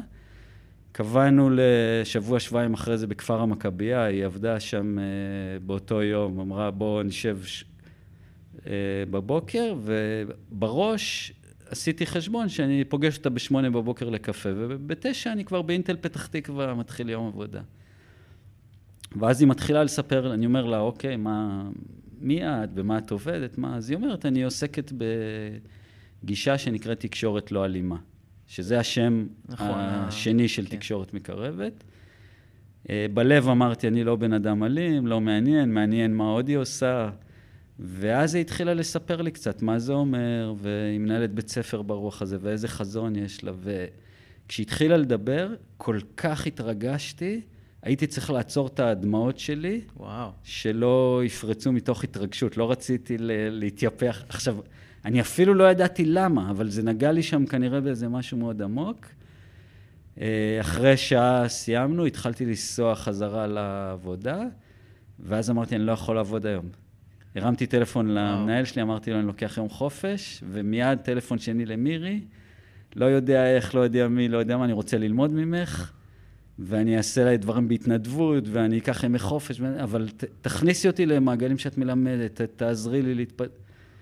B: קבענו לשבוע, שבועיים אחרי זה בכפר המכבייה, היא עבדה שם uh, באותו יום, אמרה בואו נשב ש... uh, בבוקר, ובראש עשיתי חשבון שאני פוגש אותה בשמונה בבוקר לקפה, ובתשע אני כבר באינטל פתח תקווה מתחיל יום עבודה. ואז היא מתחילה לספר, אני אומר לה, אוקיי, מה, מי את, במה את עובדת, מה? אז היא אומרת, אני עוסקת בגישה שנקראת תקשורת לא אלימה, שזה השם נכון, השני של כן. תקשורת מקרבת. אה, בלב אמרתי, אני לא בן אדם אלים, לא מעניין, מעניין מה עוד היא עושה. ואז היא התחילה לספר לי קצת מה זה אומר, והיא מנהלת בית ספר ברוח הזה, ואיזה חזון יש לה. וכשהיא התחילה לדבר, כל כך התרגשתי, הייתי צריך לעצור את הדמעות שלי, וואו. שלא יפרצו מתוך התרגשות, לא רציתי להתייפח. עכשיו, אני אפילו לא ידעתי למה, אבל זה נגע לי שם כנראה באיזה משהו מאוד עמוק. אה, אחרי שעה סיימנו, התחלתי לנסוע חזרה לעבודה, ואז אמרתי, אני לא יכול לעבוד היום. הרמתי טלפון למנהל שלי, אמרתי לו, אני לוקח יום חופש, ומיד טלפון שני למירי, לא יודע איך, לא יודע מי, לא יודע מה, אני רוצה ללמוד ממך. ואני אעשה לה דברים בהתנדבות, ואני אקח ימי חופש, אבל ת, תכניסי אותי למעגלים שאת מלמדת, תעזרי לי להתפ...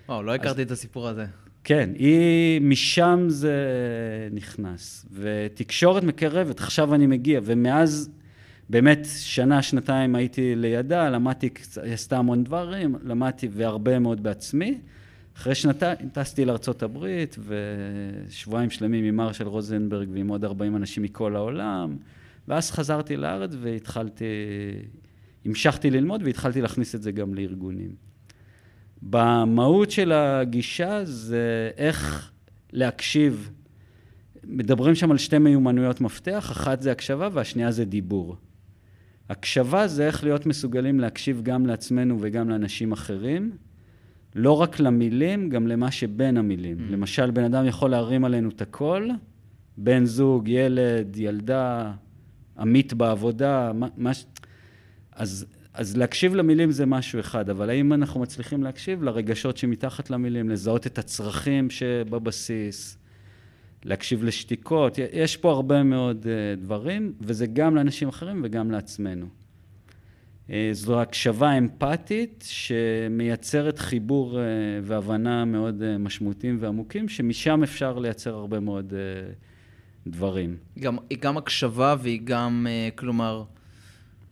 A: וואו, לא הכרתי את הסיפור הזה.
B: כן, היא, משם זה נכנס. ותקשורת מקרבת, עכשיו אני מגיע, ומאז באמת שנה, שנתיים הייתי לידה, למדתי, היא עשתה המון דברים, למדתי והרבה מאוד בעצמי. אחרי שנתיים טסתי לארה"ב, ושבועיים שלמים עם מרשל רוזנברג ועם עוד 40 אנשים מכל העולם. ואז חזרתי לארץ והתחלתי, המשכתי ללמוד והתחלתי להכניס את זה גם לארגונים. במהות של הגישה זה איך להקשיב. מדברים שם על שתי מיומנויות מפתח, אחת זה הקשבה והשנייה זה דיבור. הקשבה זה איך להיות מסוגלים להקשיב גם לעצמנו וגם לאנשים אחרים, לא רק למילים, גם למה שבין המילים. Mm. למשל, בן אדם יכול להרים עלינו את הקול, בן זוג, ילד, ילדה, עמית בעבודה, מה, מה... אז, אז להקשיב למילים זה משהו אחד, אבל האם אנחנו מצליחים להקשיב לרגשות שמתחת למילים, לזהות את הצרכים שבבסיס, להקשיב לשתיקות, יש פה הרבה מאוד uh, דברים, וזה גם לאנשים אחרים וגם לעצמנו. Uh, זו הקשבה אמפתית שמייצרת חיבור uh, והבנה מאוד משמעותיים ועמוקים, שמשם אפשר לייצר הרבה מאוד דברים.
A: גם, היא גם הקשבה והיא גם, אה, כלומר,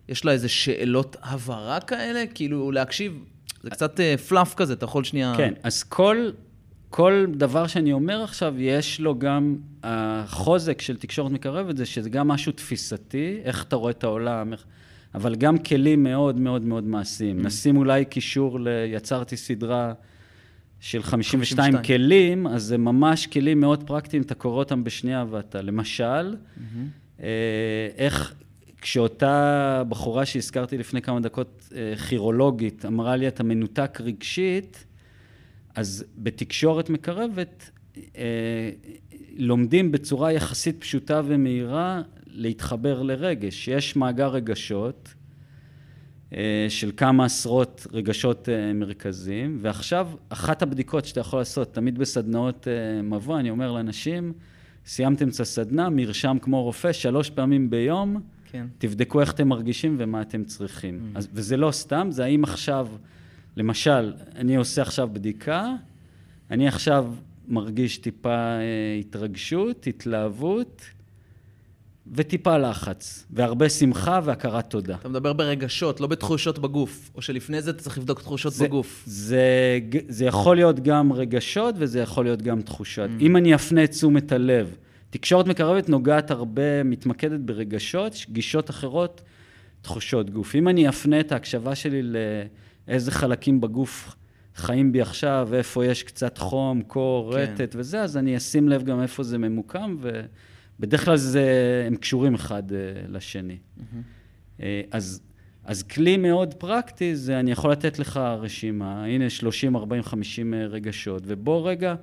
A: יש לה איזה שאלות הבהרה כאלה? כאילו, להקשיב, זה קצת אה, פלאף כזה, אתה יכול שנייה...
B: כן, אז כל, כל דבר שאני אומר עכשיו, יש לו גם, החוזק של תקשורת מקרבת זה שזה גם משהו תפיסתי, איך אתה רואה את העולם, איך... אבל גם כלים מאוד מאוד מאוד מעשיים.
A: Mm.
B: נשים אולי קישור ל... יצרתי סדרה של 52
A: 52.
B: כלים, אז זה ממש כלים מאוד פרקטיים, אתה קורא אותם בשנייה ואתה, למשל, אה, איך כשאותה בחורה שהזכרתי לפני כמה דקות, אה, כירולוגית, אמרה לי, אתה מנותק רגשית, אז בתקשורת מקרבת, אה, לומדים בצורה יחסית פשוטה ומהירה להתחבר לרגש. יש מאגר רגשות של כמה עשרות רגשות אה, מרכזיים, ועכשיו, אחת הבדיקות שאתה יכול לעשות, תמיד בסדנאות אה, מבוא, אני אומר לאנשים, סיימתם את הסדנה, מרשם כמו רופא, שלוש פעמים ביום,
A: כן.
B: תבדקו איך אתם מרגישים ומה אתם צריכים. Mm. אז, וזה לא סתם, זה האם עכשיו, למשל, אני עושה עכשיו בדיקה, אני עכשיו מרגיש טיפה אה, התרגשות, התלהבות וטיפה לחץ, והרבה שמחה והכרת תודה.
A: אתה מדבר ברגשות, לא בתחושות בגוף. או שלפני זה אתה צריך לבדוק תחושות
B: זה,
A: בגוף.
B: זה, זה יכול להיות גם רגשות וזה יכול להיות גם תחושות. Mm. אם אני אפנה את תשומת הלב, תקשורת מקרבת נוגעת הרבה, מתמקדת ברגשות, גישות אחרות, תחושות גוף. אם אני אפנה את ההקשבה שלי לאיזה חלקים בגוף חיים בי עכשיו, ואיפה יש קצת חום, קור,
A: כן.
B: רטט וזה, אז אני אשים לב גם איפה זה ממוקם, ובדרך כלל זה, הם קשורים אחד אה, לשני. אה, אז, אז כלי מאוד פרקטי זה, אני יכול לתת לך רשימה, הנה 30, 40, 50 אה, רגשות, ובוא רגע,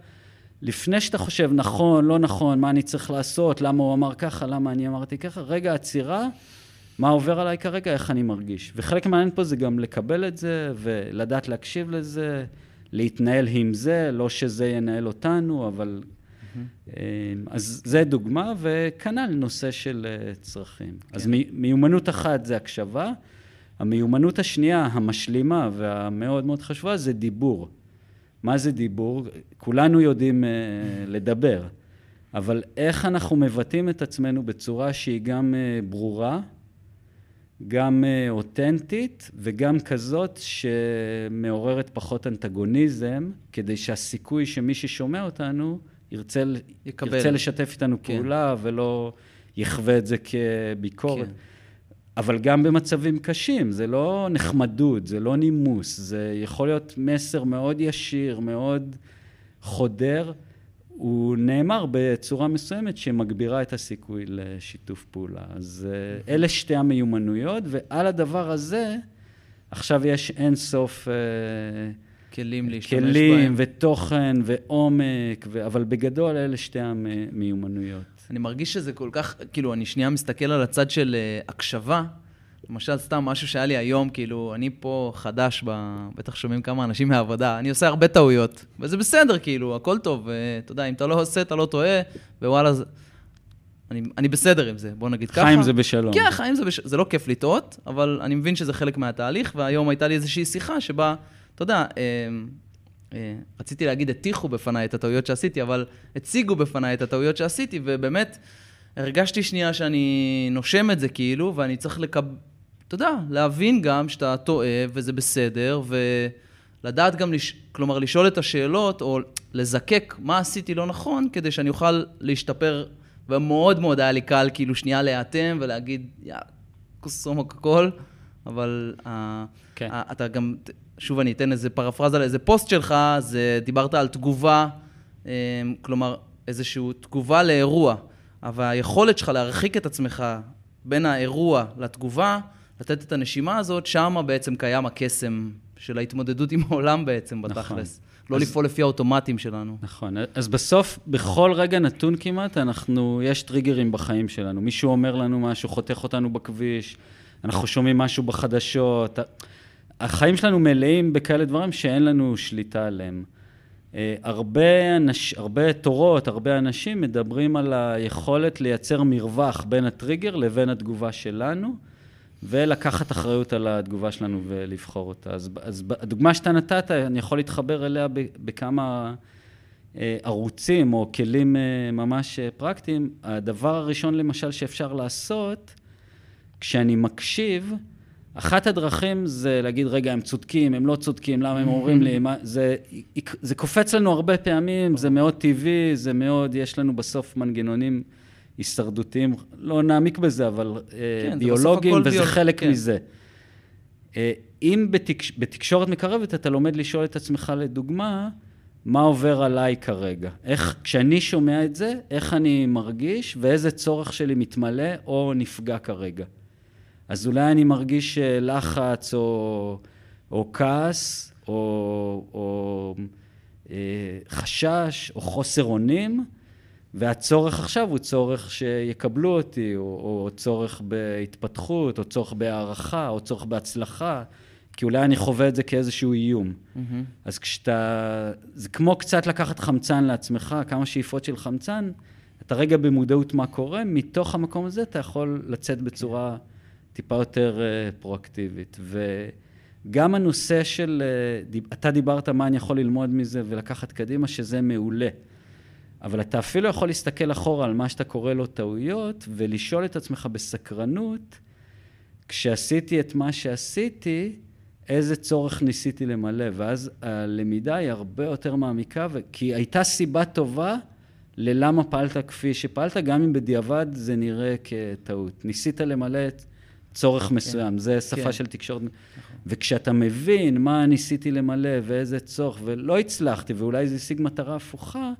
B: לפני שאתה חושב נכון, לא נכון, מה אני צריך לעשות, למה הוא אמר ככה, למה אני אמרתי ככה, רגע עצירה, מה עובר עליי כרגע, איך אני מרגיש. וחלק מעניין פה זה גם לקבל את זה, ולדעת להקשיב לזה, להתנהל עם זה, לא שזה ינהל אותנו, אבל... אה, אז זה דוגמה, וכנ"ל נושא של אה, צרכים. אז מי- מיומנות אחת זה הקשבה, המיומנות השנייה, המשלימה והמאוד מאוד חשובה, זה דיבור. מה זה דיבור? כולנו יודעים אה, לדבר, אבל איך אנחנו מבטאים את עצמנו בצורה שהיא גם אה, ברורה, גם אותנטית וגם כזאת שמעוררת פחות אנטגוניזם, כדי שהסיכוי שמי ששומע אותנו ירצה,
A: יקבל.
B: ירצה לשתף איתנו
A: כן.
B: פעולה ולא יחווה את זה כביקורת.
A: כן.
B: אבל גם במצבים קשים, זה לא נחמדות, זה לא נימוס, זה יכול להיות מסר מאוד ישיר, מאוד חודר. הוא נאמר בצורה מסוימת שמגבירה את הסיכוי לשיתוף פעולה. אז אה, אלה שתי המיומנויות, ועל הדבר הזה, עכשיו יש אין סוף אה,
A: כלים להשתמש
B: כלים
A: בהם.
B: ותוכן ועומק, ו... אבל בגדול אלה שתי המיומנויות.
A: אני מרגיש שזה כל כך, כאילו, אני שנייה מסתכל על הצד של uh, הקשבה. למשל, סתם משהו שהיה לי היום, כאילו, אני פה חדש, ב... בטח שומעים כמה אנשים מהעבודה, אני עושה הרבה טעויות, וזה בסדר, כאילו, הכל טוב, ואתה יודע, אם אתה לא עושה, אתה לא טועה, ווואלה, זה... אני, אני בסדר עם זה, בוא נגיד ככה.
B: חיים זה בשלום.
A: כן, חיים זה, בש... זה לא כיף לטעות, אבל אני מבין שזה חלק מהתהליך, והיום הייתה לי איזושהי שיחה שבה, אתה יודע, אה, אה, רציתי להגיד, הטיחו בפניי את הטעויות שעשיתי, אבל הציגו בפניי את הטעויות שעשיתי, ובאמת, הרגשתי שנייה שאני נושם את זה כאילו, ואני צריך לקב... אתה יודע, להבין גם שאתה טועה, וזה בסדר, ולדעת גם, לש... כלומר, לשאול את השאלות, או לזקק מה עשיתי לא נכון, כדי שאני אוכל להשתפר, ומאוד מאוד היה לי קל כאילו שנייה להיאטם ולהגיד, יא, כוס עומק הכל, אבל אה,
B: כן.
A: אתה גם, שוב אני אתן איזה פרפרזה לאיזה פוסט שלך, זה דיברת על תגובה, אה, כלומר, איזושהי תגובה לאירוע, אבל היכולת שלך להרחיק את עצמך בין האירוע לתגובה, לתת את הנשימה הזאת, שם בעצם קיים הקסם של ההתמודדות עם העולם בעצם,
B: נכון.
A: בתכלס. לא
B: אז-
A: לפעול לפי האוטומטים שלנו.
B: נכון. אז בסוף, בכל רגע נתון כמעט, אנחנו, יש טריגרים בחיים שלנו. מישהו אומר לנו משהו, חותך אותנו בכביש, אנחנו שומעים משהו בחדשות. החיים שלנו מלאים בכאלה דברים שאין לנו שליטה עליהם. אה, הרבה, אנש, הרבה תורות, הרבה אנשים מדברים על היכולת לייצר מרווח בין הטריגר לבין התגובה שלנו, ולקחת אחריות על התגובה שלנו ולבחור אותה. אז, אז הדוגמה שאתה נתת, אני יכול להתחבר אליה בכמה אה, ערוצים או כלים אה, ממש פרקטיים. הדבר הראשון, למשל, שאפשר לעשות, כשאני מקשיב, אחת הדרכים זה להגיד, רגע, הם צודקים, הם לא צודקים, למה הם אומרים לי, מה, זה, זה קופץ לנו הרבה פעמים, זה מאוד טבעי, זה מאוד, יש לנו בסוף מנגנונים הישרדותיים, לא נעמיק בזה, אבל
A: כן,
B: כן, ביולוגיים, וזה
A: ביול-
B: חלק
A: כן.
B: מזה. אה, אם בתקש... בתקשורת מקרבת אתה לומד לשאול את עצמך, לדוגמה, מה עובר עליי כרגע? איך, כשאני שומע את זה, איך אני מרגיש ואיזה צורך שלי מתמלא או נפגע כרגע. אז אולי אני מרגיש אה, לחץ או, או כעס או, או אה, חשש או חוסר אונים, והצורך עכשיו הוא צורך שיקבלו אותי, או, או צורך בהתפתחות, או צורך בהערכה, או צורך בהצלחה, כי אולי אני חווה את זה כאיזשהו איום.
A: מהמם.
B: אז כשאתה... זה כמו קצת לקחת חמצן לעצמך, כמה שאיפות של חמצן, אתה רגע במודעות מה קורה, מתוך המקום הזה אתה יכול לצאת בצורה טיפה יותר אה, פרואקטיבית. וגם הנושא של... אה, אתה דיברת מה אני יכול ללמוד מזה ולקחת קדימה, שזה מעולה. אבל אתה אפילו יכול להסתכל אחורה על מה שאתה קורא לו טעויות, ולשאול את עצמך בסקרנות, כשעשיתי את מה שעשיתי, איזה צורך ניסיתי למלא, ואז הלמידה היא הרבה יותר מעמיקה, ו... כי הייתה סיבה טובה ללמה פעלת כפי שפעלת, גם אם בדיעבד זה נראה כטעות. ניסית למלא את צורך מסוים, זה שפה
A: כן.
B: של תקשורת. וכשאתה מבין מה ניסיתי למלא ואיזה צורך, ולא הצלחתי, ואולי זה השיג מטרה הפוכה,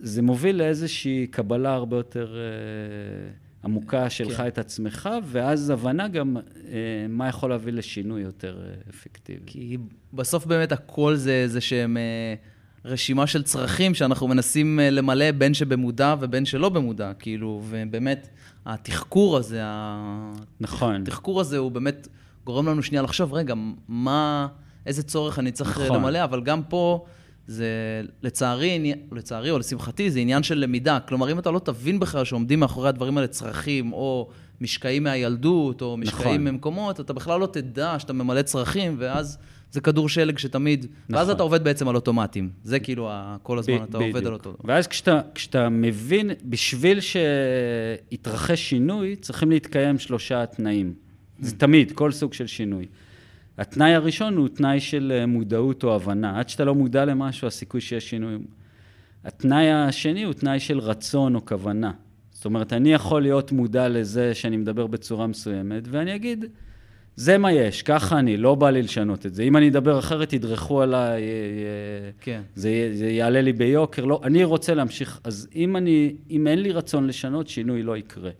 B: זה מוביל לאיזושהי קבלה הרבה יותר אה, עמוקה שלך
A: כן.
B: את עצמך, ואז הבנה גם אה, מה יכול להביא לשינוי יותר אה, אפקטיבי.
A: כי בסוף באמת הכל זה איזה שהם אה, רשימה של צרכים שאנחנו מנסים אה, למלא בין שבמודע ובין שלא במודע, כאילו, ובאמת, התחקור הזה,
B: נכון.
A: התחקור הזה הוא באמת גורם לנו שנייה לחשוב, רגע, מה, איזה צורך אני צריך
B: נכון.
A: למלא, אבל גם פה זה לצערי, לצערי או לשמחתי, זה עניין של למידה. כלומר, אם אתה לא תבין בכלל שעומדים מאחורי הדברים האלה צרכים, או משקעים מהילדות, או משקעים
B: נכון.
A: ממקומות, אתה בכלל לא תדע שאתה ממלא צרכים, ואז זה כדור שלג שתמיד, ואז
B: נכון.
A: אתה עובד בעצם על אוטומטים. זה כאילו, ה- כל הזמן
B: ב-
A: אתה עובד על
B: בדיוק.
A: אותו.
B: ואז כשאתה, כשאתה מבין, בשביל שיתרחש שינוי, צריכים להתקיים שלושה תנאים. זה תמיד, כל סוג של שינוי. התנאי הראשון הוא תנאי של אה, מודעות או הבנה. עד שאתה לא מודע למשהו, הסיכוי שיש שינוי. התנאי השני הוא תנאי של רצון או כוונה. זאת אומרת, אני יכול להיות מודע לזה שאני מדבר בצורה מסוימת, ואני אגיד, זה מה יש, ככה אני, לא בא לי לשנות את זה. אם אני אדבר אחרת, ידרכו עליי, אה, אה,
A: כן.
B: זה, זה יעלה לי ביוקר, לא, אני רוצה להמשיך, אז אם, אני, אם אין לי רצון לשנות, שינוי לא יקרה.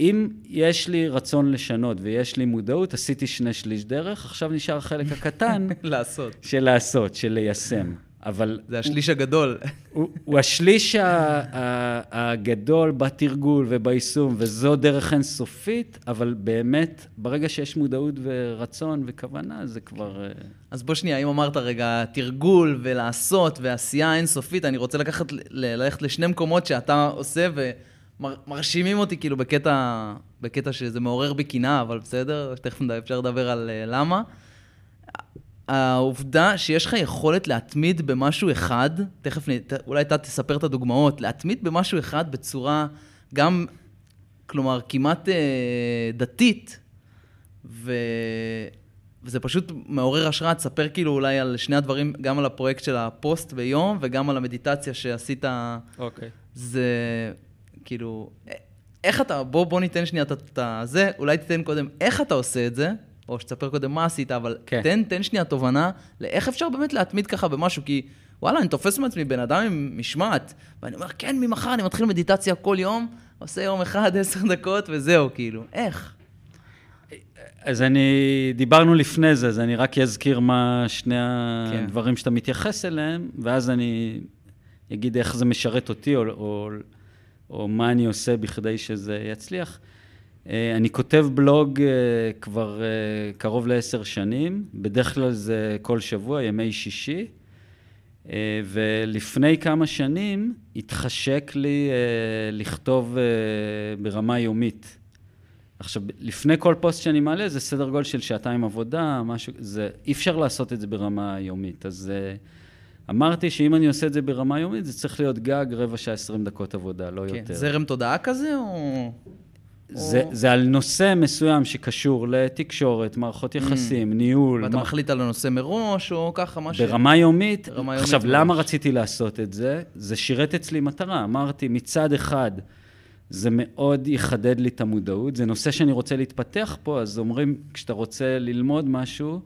B: אם יש לי רצון לשנות ויש לי מודעות, עשיתי שני שליש דרך, עכשיו נשאר החלק הקטן
A: לעשות.
B: של לעשות, של ליישם. אבל
A: זה השליש הגדול.
B: הוא, הוא השליש ה, ה, הגדול בתרגול וביישום, וזו דרך אינסופית, אבל באמת, ברגע שיש מודעות ורצון וכוונה, זה כבר... אה,
A: אז בוא שנייה, אם אמרת רגע תרגול ולעשות ועשייה אינסופית, אני רוצה לקחת, ללכת לשני מקומות שאתה עושה ומרשימים אותי כאילו בקטע, בקטע שזה מעורר בי קנאה, אבל בסדר, תכף אפשר לדבר על אה, למה. העובדה שיש לך יכולת להתמיד במשהו אחד, תכף אולי אתה תספר את הדוגמאות, להתמיד במשהו אחד בצורה גם, כלומר, כמעט אה, דתית, ו... וזה פשוט מעורר השראה, תספר כאילו אולי על שני הדברים, גם על הפרויקט של הפוסט ביום וגם על המדיטציה שעשית.
B: אוקיי.
A: זה כאילו, איך אתה, בוא, בוא ניתן שנייה את- את זה, אולי תיתן קודם איך אתה עושה את זה, או שתספר קודם מה עשית, אבל
B: כן.
A: תן, תן שנייה תובנה לאיך אפשר באמת להתמיד ככה במשהו, כי וואלה, אני תופס מעצמי בן אדם עם משמעת, ואני אומר, כן, ממחר אני מתחיל מדיטציה כל יום, עושה יום אחד, עשר דקות, וזהו, כאילו, איך?
B: אז אני, דיברנו לפני זה, אז אני רק אזכיר מה שני
A: כן.
B: הדברים שאתה מתייחס אליהם, ואז אני אגיד איך זה משרת אותי, או, או, או מה אני עושה בכדי שזה יצליח. אה, אני כותב בלוג אה, כבר אה, קרוב לעשר שנים, בדרך כלל זה כל שבוע, ימי שישי, ולפני כמה שנים התחשק לי לכתוב ברמה יומית. עכשיו, לפני כל פוסט שאני מעלה, זה סדר גודל של שעתיים עבודה, משהו, זה, אי אפשר לעשות את זה ברמה יומית. אז אמרתי שאם אני עושה את זה ברמה יומית, זה צריך להיות גג רבע שעה, עשרים דקות עבודה, לא
A: כן,
B: יותר.
A: זרם תודעה כזה, או...
B: זה,
A: או-
B: זה על נושא מסוים שקשור לתקשורת, מערכות יחסים, ניהול.
A: Mm. ואתה
B: מה-
A: מחליט על הנושא מראש, או ככה, מה ש...
B: ברמה יומית,
A: ברמה יומית
B: עכשיו,
A: מראש.
B: למה רציתי לעשות את זה? זה שירת אצלי מטרה. אמרתי, מצד אחד, זה מאוד יחדד לי את המודעות. זה נושא שאני רוצה להתפתח פה, אז אומרים, כשאתה רוצה ללמוד משהו,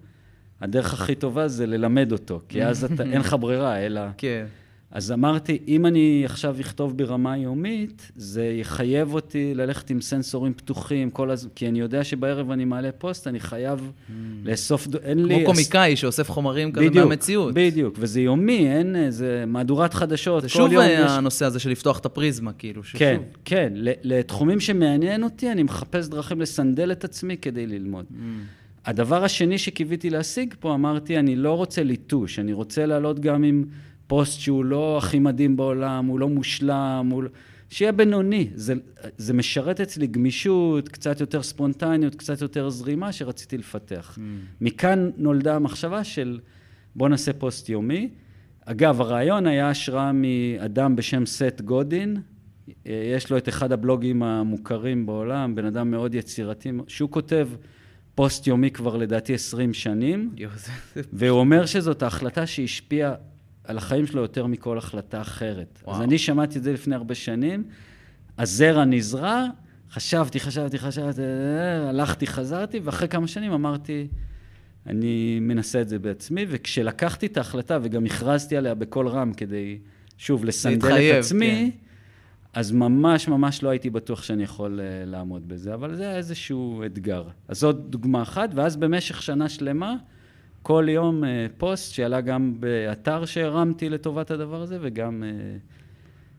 B: הדרך הכי טובה זה ללמד אותו, כי אז אתה, אין לך ברירה, אלא...
A: כן.
B: אז אמרתי, אם אני עכשיו אכתוב ברמה יומית, זה יחייב אותי ללכת עם סנסורים פתוחים, כל הז... כי אני יודע שבערב אני מעלה פוסט, אני חייב לאסוף, ד- אין לי...
A: כמו קומיקאי שאוסף חומרים כזה
B: בדיוק,
A: מהמציאות.
B: בדיוק, וזה יומי, אין איזה מהדורת חדשות,
A: זה
B: כל
A: שוב
B: יום.
A: הנושא הזה של לפתוח את הפריזמה, כאילו, ששוב.
B: כן, כן, לתחומים שמעניין אותי, אני מחפש דרכים לסנדל את עצמי כדי ללמוד.
A: Mm.
B: הדבר השני שקיוויתי להשיג פה, אמרתי, אני לא רוצה ליטוש, אני רוצה לעלות גם עם פוסט שהוא לא הכי מדהים בעולם, הוא לא מושלם, הוא... לא- שיהיה בינוני. זה, זה משרת אצלי גמישות, קצת יותר ספונטניות, קצת יותר זרימה שרציתי לפתח.
A: Mm.
B: מכאן נולדה המחשבה של בוא נעשה פוסט יומי. אגב, הרעיון היה השראה מאדם בשם סט גודין. אה, יש לו את אחד הבלוגים המוכרים בעולם, בן אדם מאוד יצירתי, שהוא כותב פוסט יומי כבר לדעתי 20 שנים, והוא אומר שזאת ההחלטה שהשפיעה על החיים שלו יותר מכל החלטה אחרת. וואו. אז. אני שמעתי את זה לפני הרבה שנים, הזרע נזרע, חשבתי, חשבתי, חשבתי, הלכתי, חזרתי, ואחרי כמה שנים אמרתי, אני מנסה את זה בעצמי, וכשלקחתי את ההחלטה וגם הכרזתי עליה בקול רם כדי, שוב, לסנדל
A: להתחייב,
B: את עצמי,
A: כן.
B: אז ממש ממש לא הייתי בטוח שאני יכול uh, לעמוד בזה, אבל זה היה איזשהו אתגר. אז זאת דוגמה אחת, ואז במשך שנה שלמה, כל יום uh, פוסט שעלה גם באתר שהרמתי לטובת הדבר הזה, וגם, uh,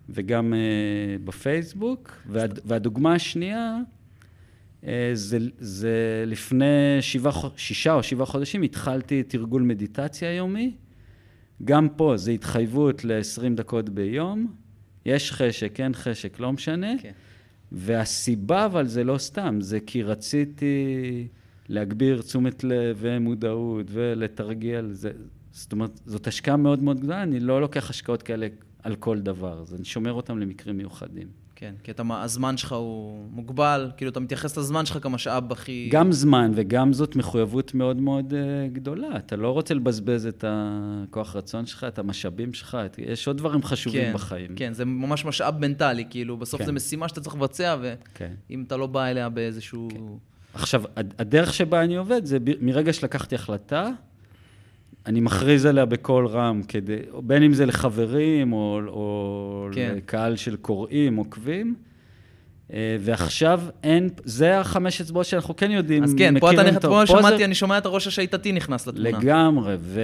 B: וגם uh, בפייסבוק. וה, והדוגמה השנייה, זה, זה לפני שבעה, שישה או שבעה חודשים התחלתי תרגול מדיטציה יומי. גם פה זה התחייבות ל-20 דקות ביום. יש חשק, אין חשק, לא משנה.
A: כן.
B: והסיבה, אבל זה לא סתם, זה כי רציתי להגביר תשומת לב ומודעות ולתרגל. זה, זאת אומרת, זאת השקעה מאוד מאוד גדולה, אני לא לוקח השקעות כאלה על כל דבר, אז אני שומר אותם למקרים מיוחדים.
A: כן, כי אתה, הזמן שלך הוא מוגבל, כאילו אתה מתייחס לזמן שלך כמשאב הכי...
B: גם זמן וגם זאת מחויבות מאוד מאוד uh, גדולה. אתה לא רוצה לבזבז את הכוח רצון שלך, את המשאבים שלך, את... יש עוד דברים חשובים
A: כן,
B: בחיים.
A: כן, זה ממש משאב מנטלי, כאילו, בסוף
B: כן.
A: זו משימה שאתה צריך לבצע,
B: כן.
A: ואם אתה לא בא אליה באיזשהו...
B: עכשיו, הד- הדרך שבה אני עובד זה מרגע שלקחתי החלטה, אני מכריז עליה בקול רם, כדי, בין אם זה לחברים או, או
A: כן.
B: לקהל של קוראים, עוקבים. אה, ועכשיו אין, זה החמש אצבעות שאנחנו כן יודעים,
A: אז כן, פה אתה נכנס. פה
B: זה
A: שמעתי, אני שומע את הראש השיטתי נכנס לתמונה.
B: לגמרי, ו,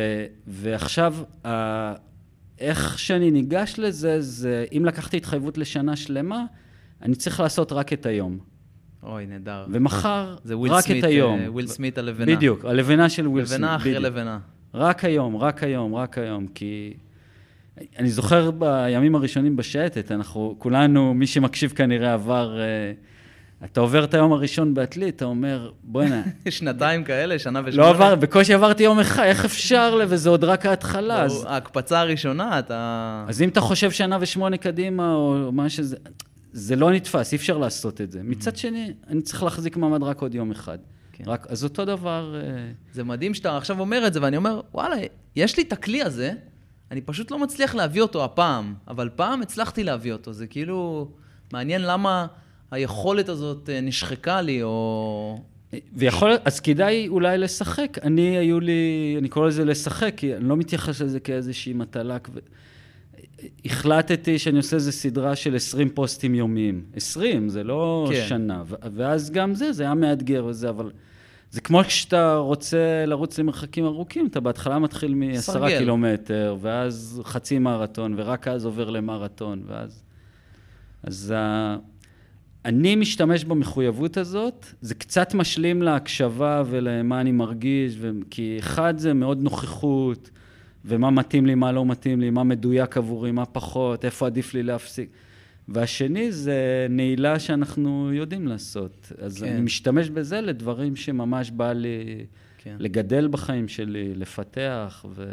B: ועכשיו, ה, איך שאני ניגש לזה, זה אם לקחתי התחייבות לשנה שלמה, אני צריך לעשות רק את היום.
A: אוי, נהדר.
B: ומחר,
A: זה וויל
B: רק
A: סמית,
B: את היום.
A: אה, וויל סמית הלבנה.
B: בדיוק, הלבנה של וויל סמית.
A: לבנה אחרי
B: בדיוק.
A: לבנה.
B: רק היום, רק היום, רק היום, כי... אני זוכר בימים הראשונים בשייטת, אנחנו כולנו, מי שמקשיב כנראה עבר... אה, אתה עובר את היום הראשון בעתלית, אתה אומר, בוא'נה,
A: שנתיים כאלה, שנה ושמונה.
B: לא עבר, בקושי עברתי יום אחד, איך אפשר, ל- וזה עוד רק ההתחלה. אז,
A: ההקפצה הראשונה, אתה...
B: אז אם אתה חושב שנה ושמונה קדימה, או מה שזה, זה לא נתפס, אי אפשר לעשות את זה. מצד שני, אני צריך להחזיק מעמד רק עוד יום אחד.
A: כן.
B: רק, אז אותו דבר... אה,
A: זה מדהים שאתה עכשיו אומר את זה, ואני אומר, וואלה, יש לי את הכלי הזה, אני פשוט לא מצליח להביא אותו הפעם, אבל פעם הצלחתי להביא אותו. זה כאילו, מעניין למה היכולת הזאת אה, נשחקה לי, או...
B: ויכול, אז כדאי אולי לשחק. אני, היו לי, אני קורא לזה לשחק, כי אני לא מתייחס לזה כאיזושהי מטלה. כב... החלטתי שאני עושה איזו סדרה של 20 פוסטים יומיים. 20, זה לא
A: כן.
B: שנה. ואז גם זה, זה היה מאתגר וזה, אבל... זה כמו כשאתה רוצה לרוץ למרחקים ארוכים, אתה בהתחלה מתחיל מעשרה
A: סרגל.
B: קילומטר, ואז חצי מרתון, ורק אז עובר למרתון, ואז... אז ה... אני משתמש במחויבות הזאת, זה קצת משלים להקשבה ולמה אני מרגיש, ו... כי אחד זה מאוד נוכחות, ומה מתאים לי, מה לא מתאים לי, מה מדויק עבורי, מה פחות, איפה עדיף לי להפסיק. והשני זה נעילה שאנחנו יודעים לעשות. אז
A: כן.
B: אני משתמש בזה לדברים שממש בא לי
A: כן.
B: לגדל בחיים שלי, לפתח, ו...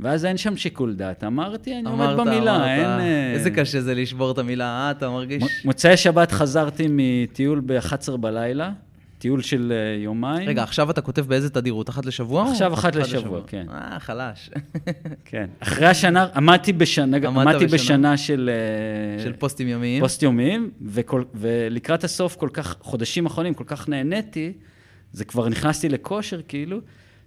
B: ואז אין שם שיקול דעת. אמרתי, אני
A: אמרת,
B: עומד במילה,
A: אמרת,
B: אין... אה,
A: איזה קשה זה לשבור את המילה, אה, אתה מרגיש?
B: מוצאי שבת חזרתי מטיול ב-11 בלילה, טיול של אה, יומיים.
A: רגע, עכשיו אתה כותב באיזה תדירות? אחת לשבוע?
B: עכשיו אחת לשבוע, כן.
A: אה, חלש.
B: כן. אחרי השנה, עמדתי בשנה,
A: עמדת
B: עמדתי
A: בשנה.
B: בשנה של... אה,
A: של פוסטים יומיים.
B: פוסט יומיים, וכל, ולקראת הסוף, כל כך, חודשים אחרונים, כל כך נהניתי, זה כבר נכנסתי לכושר, כאילו,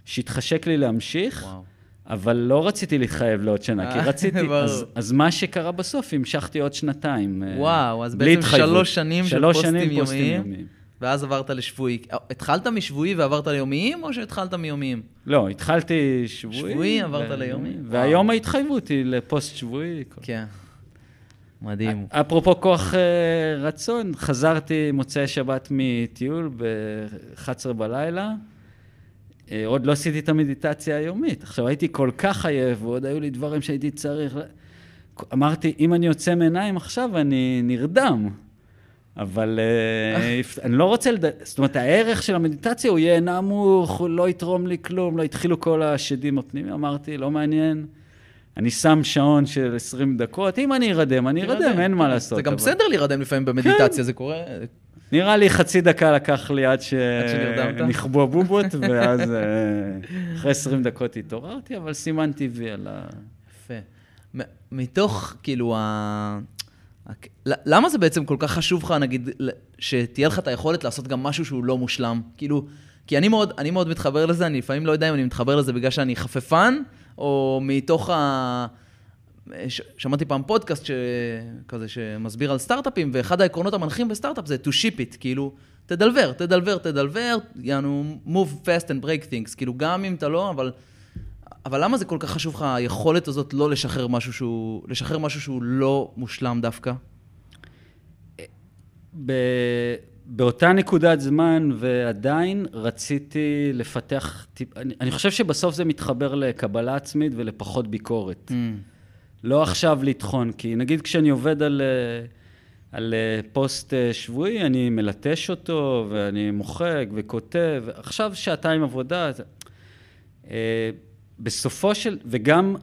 B: שהתחשק לי להמשיך,
A: וואו.
B: אבל לא רציתי להתחייב לעוד שנה, כי
A: אה,
B: רציתי. אז, אז מה שקרה בסוף, המשכתי עוד שנתיים.
A: וואו, אז בעצם. שלוש שנים של
B: שלוש
A: פוסטים
B: שנים פוסטים
A: יומיים. ואז עברת לשבועי. התחלת משבועי ועברת ליומיים, או שהתחלת מיומיים?
B: לא, התחלתי שבועי.
A: שבועי, עברת
B: ו-
A: ליומי?
B: והיום
A: וואו.
B: ההתחייבות היא לפוסט שבועי.
A: כן. מדהים.
B: אפרופו כוח אה, רצון, חזרתי מוצאי שבת מטיול ב-11 בלילה. אה, עוד לא עשיתי את המדיטציה היומית. עכשיו, הייתי כל כך עייף, ועוד היו לי דברים שהייתי צריך... אמרתי, אם אני יוצא מעיניים עכשיו, אני נרדם. אבל אה, אני לא רוצה לד... זאת אומרת, הערך של המדיטציה הוא יהיה נמוך, הוא לא יתרום לי כלום, לא התחילו כל השדים הפנימיים. אמרתי, לא מעניין. אני שם שעון של 20 דקות, אם אני ארדם, אני ארדם, אין מה לעשות.
A: זה גם בסדר להירדם לפעמים במדיטציה, זה קורה...
B: נראה לי חצי דקה לקח לי עד? שנכבו הבובות, ואז אה, אחרי 20 דקות התעוררתי, אבל סימנתי וי על ה...
A: יפה. מתוך, כאילו, למה זה בעצם כל כך חשוב לך, נגיד, שתהיה לך את היכולת לעשות גם משהו שהוא לא מושלם? כאילו, כי אני מאוד, אני מאוד מתחבר לזה, אני לפעמים לא יודע אם אני מתחבר לזה בגלל שאני חפפן, או מתוך ה... ש... שמעתי פעם פודקאסט ש... כזה שמסביר על סטארט-אפים, ואחד העקרונות המנחים בסטארט-אפ זה to ship it, כאילו, תדלבר, תדלבר, תדלבר, יענו, move fast and break things, כאילו, גם אם אתה לא, אבל... אבל למה זה כל כך חשוב לך, היכולת הזאת לא לשחרר משהו שהוא, לשחרר משהו שהוא לא מושלם דווקא?
B: ב... באותה נקודת זמן, ועדיין רציתי לפתח... טיפ... אני, אני חושב שבסוף זה מתחבר לקבלה עצמית ולפחות ביקורת.
A: Mm.
B: לא עכשיו לטחון, כי נגיד כשאני עובד על, אה, על אה, פוסט אה, שבועי, אני מלטש אותו, ואני מוחק וכותב, עכשיו שעתיים עבודה. אה, בסופו של... וגם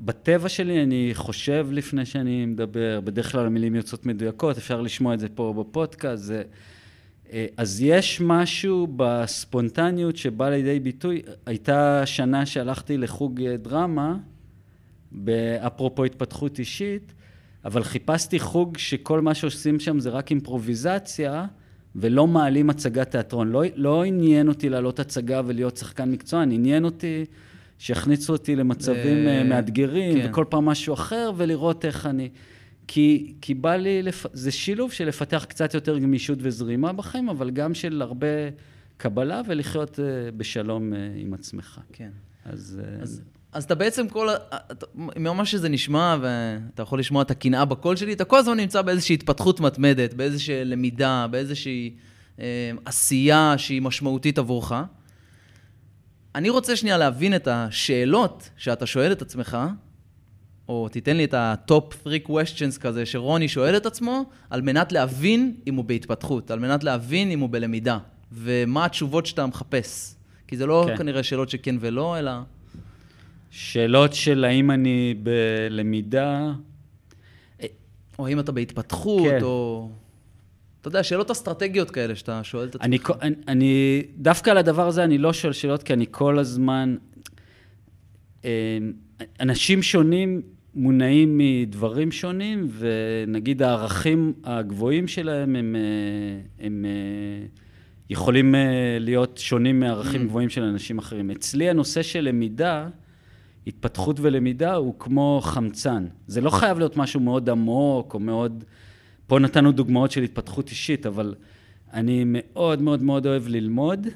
B: בטבע שלי אני חושב לפני שאני מדבר, בדרך כלל המילים יוצאות מדויקות, אפשר לשמוע את זה פה בפודקאסט. זה, אה, אז יש משהו בספונטניות שבא לידי ביטוי. הייתה שנה שהלכתי לחוג דרמה, אפרופו התפתחות אישית, אבל חיפשתי חוג שכל מה שעושים שם זה רק אימפרוביזציה, ולא מעלים הצגת תיאטרון. לא, לא עניין אותי לעלות הצגה ולהיות שחקן מקצוען, עניין אותי שיכניסו אותי למצבים
A: אה,
B: אה, מאתגרים,
A: כן.
B: וכל פעם משהו אחר, ולראות איך אני... כי, כי בא לי, לפ... זה שילוב של לפתח קצת יותר גמישות וזרימה בחיים, אבל גם של הרבה קבלה ולחיות אה, בשלום אה, עם עצמך.
A: כן.
B: אז...
A: אז, אז אתה בעצם כל, ה- אתה- ממש שזה נשמע, ואתה יכול לשמוע את הקנאה בקול שלי, אתה כל הזמן נמצא באיזושהי התפתחות מתמדת, באיזושהי למידה, באיזושהי אה, עשייה שהיא משמעותית עבורך. אני רוצה שנייה להבין את השאלות שאתה שואל את עצמך, או תיתן לי את ה-top 3 questions כזה שרוני שואל את עצמו, על מנת להבין אם הוא בהתפתחות, על מנת להבין אם הוא בלמידה, ומה התשובות שאתה מחפש. כי זה לא
B: כן.
A: כנראה שאלות שכן ולא, אלא...
B: שאלות של האם אני בלמידה,
A: או האם אתה בהתפתחות,
B: כן.
A: או... אתה יודע, שאלות אסטרטגיות כאלה שאתה שואל את עצמך.
B: אני, אני, דווקא על הדבר הזה אני לא שואל שאלות, כי אני כל הזמן... אה, אנשים שונים מונעים מדברים שונים, ונגיד הערכים הגבוהים שלהם הם, אה, הם אה, יכולים להיות שונים מערכים
A: Mm.
B: גבוהים של אנשים אחרים. אצלי הנושא של למידה, התפתחות ולמידה הוא כמו חמצן. זה לא חייב להיות משהו מאוד עמוק או מאוד... פה נתנו דוגמאות של התפתחות אישית, אבל אני מאוד מאוד מאוד אוהב ללמוד.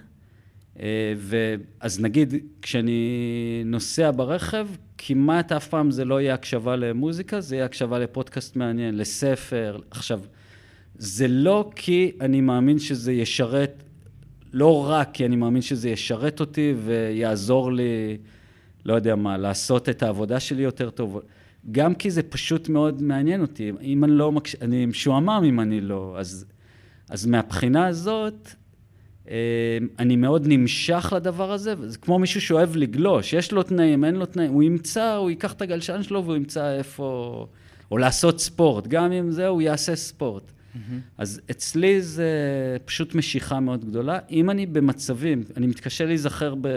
B: אה, ואז נגיד, כשאני נוסע ברכב, כמעט אף פעם זה לא יהיה הקשבה למוזיקה, זה יהיה הקשבה לפודקאסט מעניין, לספר. עכשיו, זה לא כי אני מאמין שזה ישרת, לא רק כי אני מאמין שזה ישרת אותי ויעזור לי, לא יודע מה, לעשות את העבודה שלי יותר טוב, גם כי זה פשוט מאוד מעניין אותי. אם אני לא מקש... אני משועמם אם אני לא. אז, אז מהבחינה הזאת, אה, אני מאוד נמשך לדבר הזה, וזה כמו מישהו שאוהב לגלוש, יש לו תנאים, אין לו תנאים, הוא ימצא, הוא ייקח את הגלשן שלו והוא ימצא איפה... או לעשות ספורט, גם אם זה, הוא יעשה ספורט. אז אצלי זה פשוט משיכה מאוד גדולה. אם אני במצבים, אני מתקשה להיזכר ב...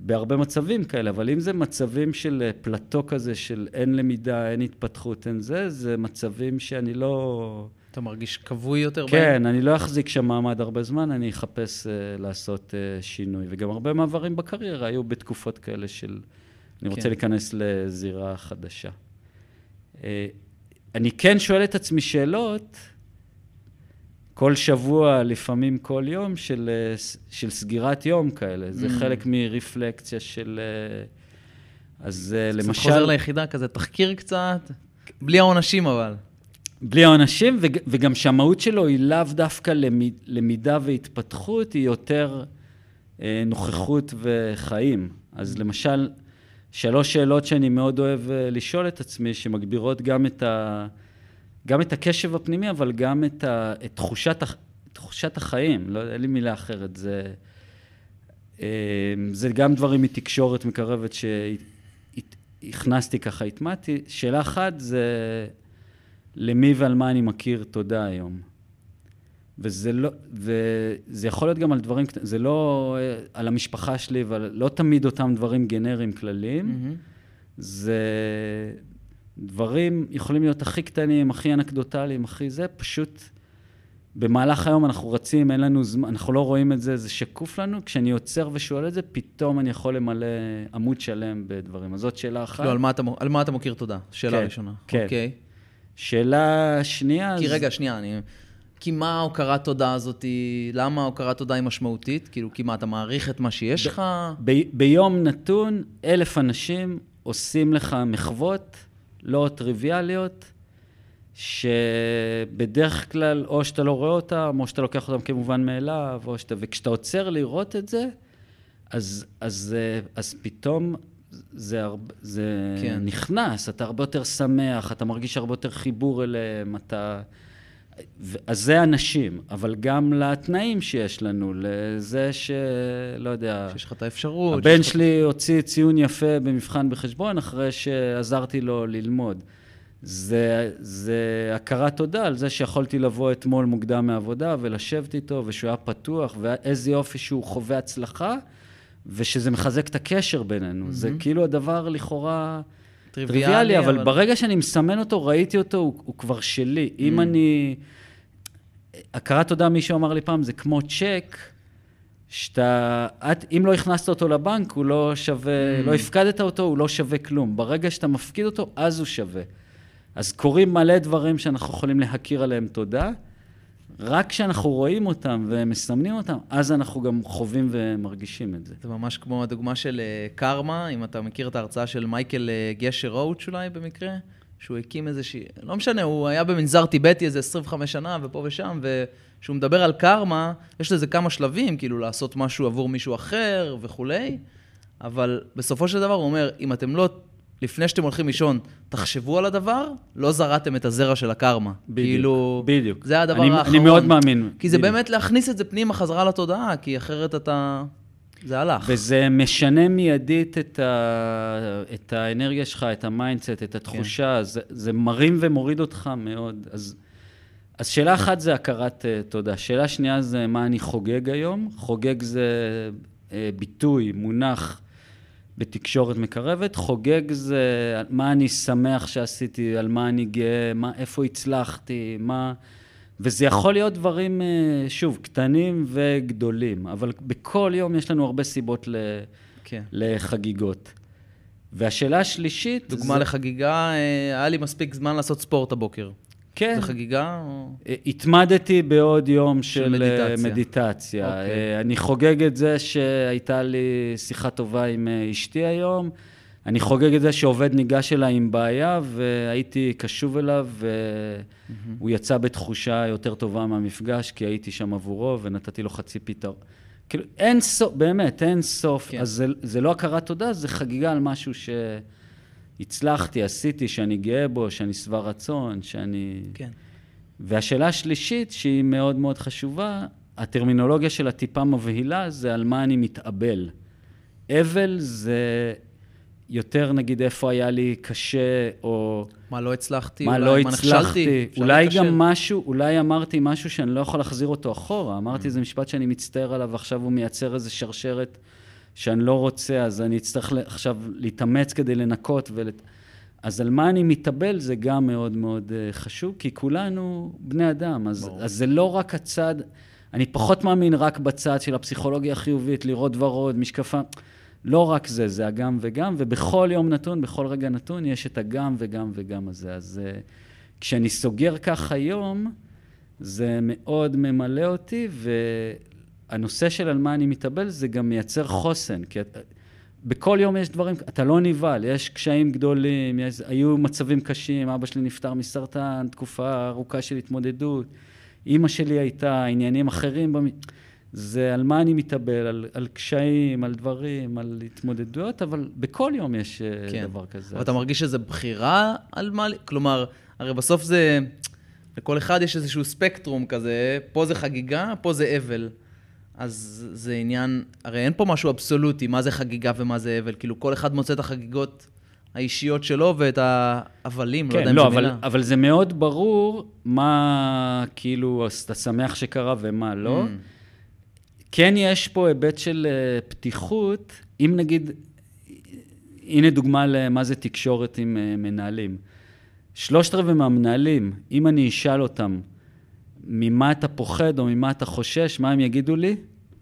B: בהרבה מצבים כאלה, אבל אם זה מצבים של אה, פלטו כזה, של אין למידה, אין התפתחות, אין זה, זה מצבים שאני לא...
A: אתה מרגיש כבוי יותר בהם?
B: כן, אני לא אחזיק שם מעמד הרבה זמן, אני אחפש uh, לעשות uh, שינוי. וגם הרבה מעברים בקריירה היו בתקופות כאלה של... אני רוצה
A: כן.
B: להיכנס לזירה חדשה. Uh, אני כן שואל את עצמי שאלות, כל שבוע, לפעמים כל יום, של, אה, של סגירת יום כאלה. זה
A: Mm.
B: חלק מרפלקציה של... אה, אז אה,
A: קצת
B: למשל...
A: חוזר ליחידה, כזה תחקיר קצת, בלי העונשים אבל.
B: בלי העונשים, וג- וגם שהמהות שלו היא לאו דווקא למי- למידה והתפתחות, היא יותר נוכחות וחיים. אז למשל, שלוש שאלות שאני מאוד אוהב לשאול את עצמי, שמגבירות גם את, ה, גם את הקשב הפנימי, אבל גם את, ה, את תחושת, תחושת החיים. לא, אין לי מילה אחרת. זה, אה, זה גם דברים מתקשורת מקרבת שהכנסתי ככה, הטמעתי. שאלה אחת זה... למי ועל מה אני מכיר תודה היום. וזה לא, וזה יכול להיות גם על דברים, זה לא אה, על המשפחה שלי, אבל לא תמיד אותם דברים גנריים כלליים.
A: מהמם.
B: זה דברים יכולים להיות הכי קטנים, הכי אנקדוטליים, הכי זה, פשוט במהלך היום אנחנו רצים, אין לנו זמן, אנחנו לא רואים את זה, זה שקוף לנו. כשאני עוצר ושואל את זה, פתאום אני יכול למלא עמוד שלם בדברים. אז זאת שאלה אחת.
A: לא, על מה אתה על מה אתה מכיר תודה? שאלה
B: כן,
A: ראשונה.
B: כן.
A: אוקיי.
B: שאלה שנייה...
A: כי
B: זה-
A: רגע, שנייה, אני... כי מה ההוקרת תודה הזאת, למה ההוקרת תודה היא משמעותית? כאילו, כי מה, אתה מעריך את מה שיש לך?
B: ב- ביום נתון, אלף אנשים עושים לך מחוות לא טריוויאליות, שבדרך כלל או שאתה לא רואה אותם, או שאתה לוקח אותם כמובן מאליו, או שאתה... וכשאתה עוצר לראות את זה, אז, אז, אה, אז פתאום זה, הרבה, זה
A: כן.
B: כן. נכנס, אתה הרבה יותר שמח, אתה מרגיש הרבה יותר חיבור אליהם, אתה... אז זה אנשים, אבל גם לתנאים שיש לנו, לזה ש... לא יודע...
A: שיש לך את האפשרות.
B: הבן
A: שיש לך-
B: שלי הוציא ציון יפה במבחן בחשבון אחרי שעזרתי לו ללמוד. זה, זה הכרת תודה על זה שיכולתי לבוא אתמול מוקדם מהעבודה ולשבת איתו, ושהוא היה פתוח, ואיזה יופי שהוא חווה הצלחה, ושזה מחזק את הקשר בינינו. Mm-hmm. זה כאילו הדבר לכאורה
A: טריוויאלי,
B: טריוויאלי, אבל,
A: אבל-
B: ברגע שאני מסמן אותו, ראיתי אותו, הוא, הוא כבר שלי. Mm-hmm. אם אני... הכרת תודה, מישהו אמר לי פעם, זה כמו צ'ק, שאתה... את, אם לא הכנסת אותו לבנק, הוא לא שווה... Mm. לא הפקדת אותו, הוא לא שווה כלום. ברגע שאתה מפקיד אותו, אז הוא שווה. אז קורים מלא דברים שאנחנו יכולים להכיר עליהם תודה. רק כשאנחנו רואים אותם ומסמנים אותם, אז אנחנו גם חווים ומרגישים את זה.
A: זה ממש כמו הדוגמה של אה, קרמה, אם אתה מכיר את ההרצאה של מייקל אה, גשר רוץ' אולי במקרה, שהוא הקים איזושהי, לא משנה, הוא היה במנזר טיבטי איזה 25 שנה ופה ושם, וכשהוא מדבר על קרמה, יש לזה כמה שלבים, כאילו לעשות משהו עבור מישהו אחר וכולי, אבל בסופו של דבר הוא אומר, אם אתם לא, לפני שאתם הולכים לישון, תחשבו על הדבר, לא זרעתם את הזרע של הקרמה.
B: בדיוק,
A: כאילו,
B: בדיוק.
A: זה הדבר
B: אני-
A: האחרון.
B: אני מאוד מאמין.
A: כי זה
B: בדיוק.
A: באמת להכניס את זה פנימה חזרה לתודעה, כי אחרת אתה... זה הלך.
B: וזה משנה מיידית את, ה... את האנרגיה שלך, את ה mindset, את התחושה, זה, זה מרים ומוריד אותך מאוד. אז, אז שאלה אחת זה הכרת uh, תודה. שאלה שנייה זה מה אני חוגג היום. חוגג זה uh, ביטוי, מונח בתקשורת מקרבת. חוגג זה מה אני שמח שעשיתי, על מה אני גאה, מה, איפה הצלחתי, מה... וזה יכול להיות דברים, אה, שוב, קטנים וגדולים, אבל בכל יום יש לנו הרבה סיבות ל,
A: כן.
B: לחגיגות. והשאלה השלישית...
A: דוגמה
B: זה,
A: לחגיגה, אה, היה לי מספיק זמן לעשות ספורט הבוקר.
B: כן.
A: זה חגיגה? או-
B: אה, התמדתי בעוד יום
A: של
B: של,
A: מדיטציה.
B: מדיטציה. מדיטציה.
A: אוקיי.
B: אה, אני חוגג את זה שהייתה לי שיחה טובה עם אה, אשתי היום. אני חוגג את זה שעובד ניגש אליי עם בעיה, והייתי קשוב אליו, והוא יצא בתחושה יותר טובה מהמפגש, כי הייתי שם עבורו ונתתי לו חצי פתרון. כאילו, אין סוף, באמת, אין סוף.
A: כן.
B: אז זה, זה לא הכרת תודה, זה חגיגה על משהו שהצלחתי, עשיתי, שאני גאה בו, שאני שבע רצון, שאני...
A: כן.
B: והשאלה השלישית, שהיא מאוד מאוד חשובה, הטרמינולוגיה של הטיפה מבהילה, זה על מה אני מתאבל. אבל זה יותר נגיד איפה היה לי קשה, או
A: מה לא הצלחתי,
B: מה
A: אולי
B: לא
A: מה
B: הצלחתי.
A: נכשלתי.
B: אולי
A: להיכשל.
B: גם משהו, אולי אמרתי משהו שאני לא יכול להחזיר אותו אחורה. אמרתי איזה משפט שאני מצטער עליו, ועכשיו הוא מייצר איזו שרשרת שאני לא רוצה, אז אני אצטרך עכשיו להתאמץ כדי לנקות. ול... אז על מה אני מתאבל זה גם מאוד מאוד אה, חשוב, כי כולנו בני אדם, אז, אז זה לא רק הצד, אני פחות מאמין רק בצד של הפסיכולוגיה החיובית, לראות ורוד, משקפה. לא רק זה, זה הגם וגם, ובכל יום נתון, בכל רגע נתון, יש את הגם וגם וגם הזה. אז uh, כשאני סוגר כך היום, זה מאוד ממלא אותי, והנושא של על מה אני מתאבל זה גם מייצר חוסן. כי את, בכל יום יש דברים, אתה לא נבהל, יש קשיים גדולים, יש, היו מצבים קשים, אבא שלי נפטר מסרטן, תקופה ארוכה של התמודדות, אימא שלי הייתה, עניינים אחרים. במ... זה על מה אני מתאבל, על, על קשיים, על דברים, על התמודדויות, אבל בכל יום יש
A: כן.
B: כן. דבר כזה.
A: אבל אתה מרגיש שזה בחירה על מה... כלומר, הרי בסוף זה... לכל אחד יש איזשהו ספקטרום כזה, פה זה חגיגה, פה זה אבל. אז זה עניין, הרי אין פה משהו אבסולוטי, מה זה חגיגה ומה זה אבל. כאילו, כל אחד מוצא את החגיגות האישיות שלו ואת ההבלים, לא יודע
B: כן,
A: אם
B: לא,
A: זו
B: אבל,
A: מילה.
B: אבל זה מאוד ברור מה, כאילו, אתה שמח שקרה ומה לא.
A: Mm.
B: כן יש פה היבט של אה, פתיחות, אם נגיד, הנה דוגמה למה זה תקשורת עם אה, מנהלים. שלושת רבעי מהמנהלים, אם אני אשאל אותם ממה אתה פוחד או ממה אתה חושש, מה הם יגידו לי?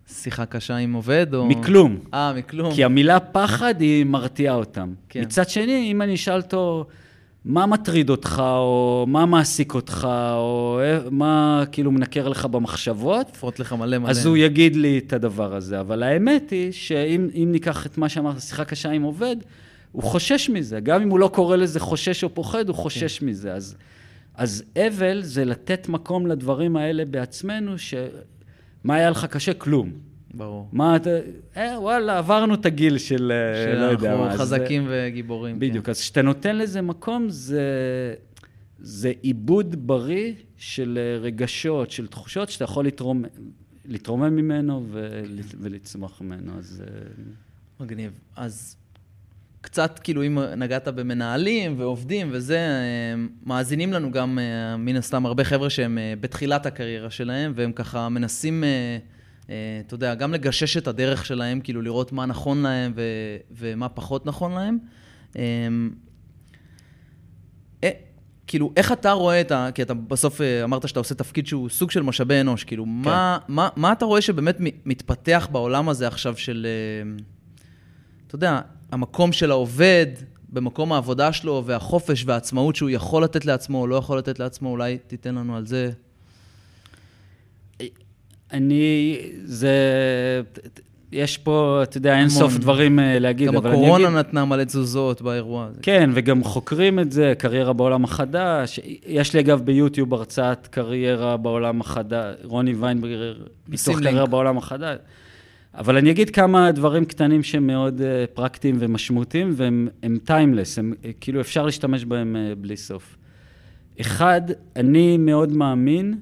A: שיחה קשה עם עובד, או...
B: מכלום.
A: אה, מכלום.
B: כי המילה פחד היא מרתיעה אותם.
A: כן.
B: כן. מצד שני, אם אני אשאל אותו, מה מטריד אותך, או מה מעסיק אותך, או אה, מה כאילו מנקר לך במחשבות,
A: תפרוט לך מלא מלא.
B: אז הוא יגיד לי את הדבר הזה. אבל האמת היא שאם אם ניקח את מה שאמרת, שיחה קשה עם עובד, הוא חושש מזה. גם אם הוא לא קורא לזה חושש או פוחד, הוא חושש כן. מזה. אז, אז אבל זה לתת מקום לדברים האלה בעצמנו, ש... מה היה לך קשה? כלום.
A: ברור.
B: מה אתה... אה, וואלה, עברנו את הגיל של... אה, לא יודע
A: שאנחנו
B: מה. אז
A: חזקים וגיבורים. כן.
B: בדיוק. אז כשאתה נותן לזה מקום, זה, זה עיבוד בריא של אה, רגשות, של תחושות, שאתה יכול לתרום, לתרומם ממנו ול, ולצמוח ממנו. אז... אה,
A: מגניב. אז קצת, כאילו, אם נגעת במנהלים ועובדים וזה, אה, מאזינים לנו גם, אה, מן הסתם, הרבה חבר'ה שהם אה, בתחילת הקריירה שלהם, והם ככה מנסים, אתה יודע, גם לגשש את הדרך שלהם, כאילו, לראות מה נכון להם ו- ומה פחות נכון להם. כאילו, איך אתה רואה את ה... כי אתה בסוף אמרת שאתה עושה תפקיד שהוא סוג של משאבי אנוש, כאילו, כן. מה, מה, מה אתה רואה שבאמת מתפתח בעולם הזה עכשיו של... אתה יודע, המקום של העובד במקום העבודה שלו, והחופש והעצמאות שהוא יכול לתת לעצמו או לא יכול לתת לעצמו, אולי תיתן לנו על זה.
B: אני... זה... יש פה, אתה יודע, אין. סוף דברים אה, להגיד,
A: גם
B: אבל אני
A: הקורונה
B: אגיד...
A: נתנה מלא תזוזות באירוע הזה.
B: כן, וגם חוקרים את זה, קריירה בעולם החדש. יש לי אגב ביוטיוב הרצאת קריירה בעולם החדש, רוני ויינברגר, מתוך קריירה. בעולם החדש. אבל אני אגיד כמה דברים קטנים שהם מאוד uh, פרקטיים ומשמעותיים, והם טיימלס, הם uh, כאילו אפשר להשתמש בהם uh, בלי סוף. אחד, אני מאוד מאמין,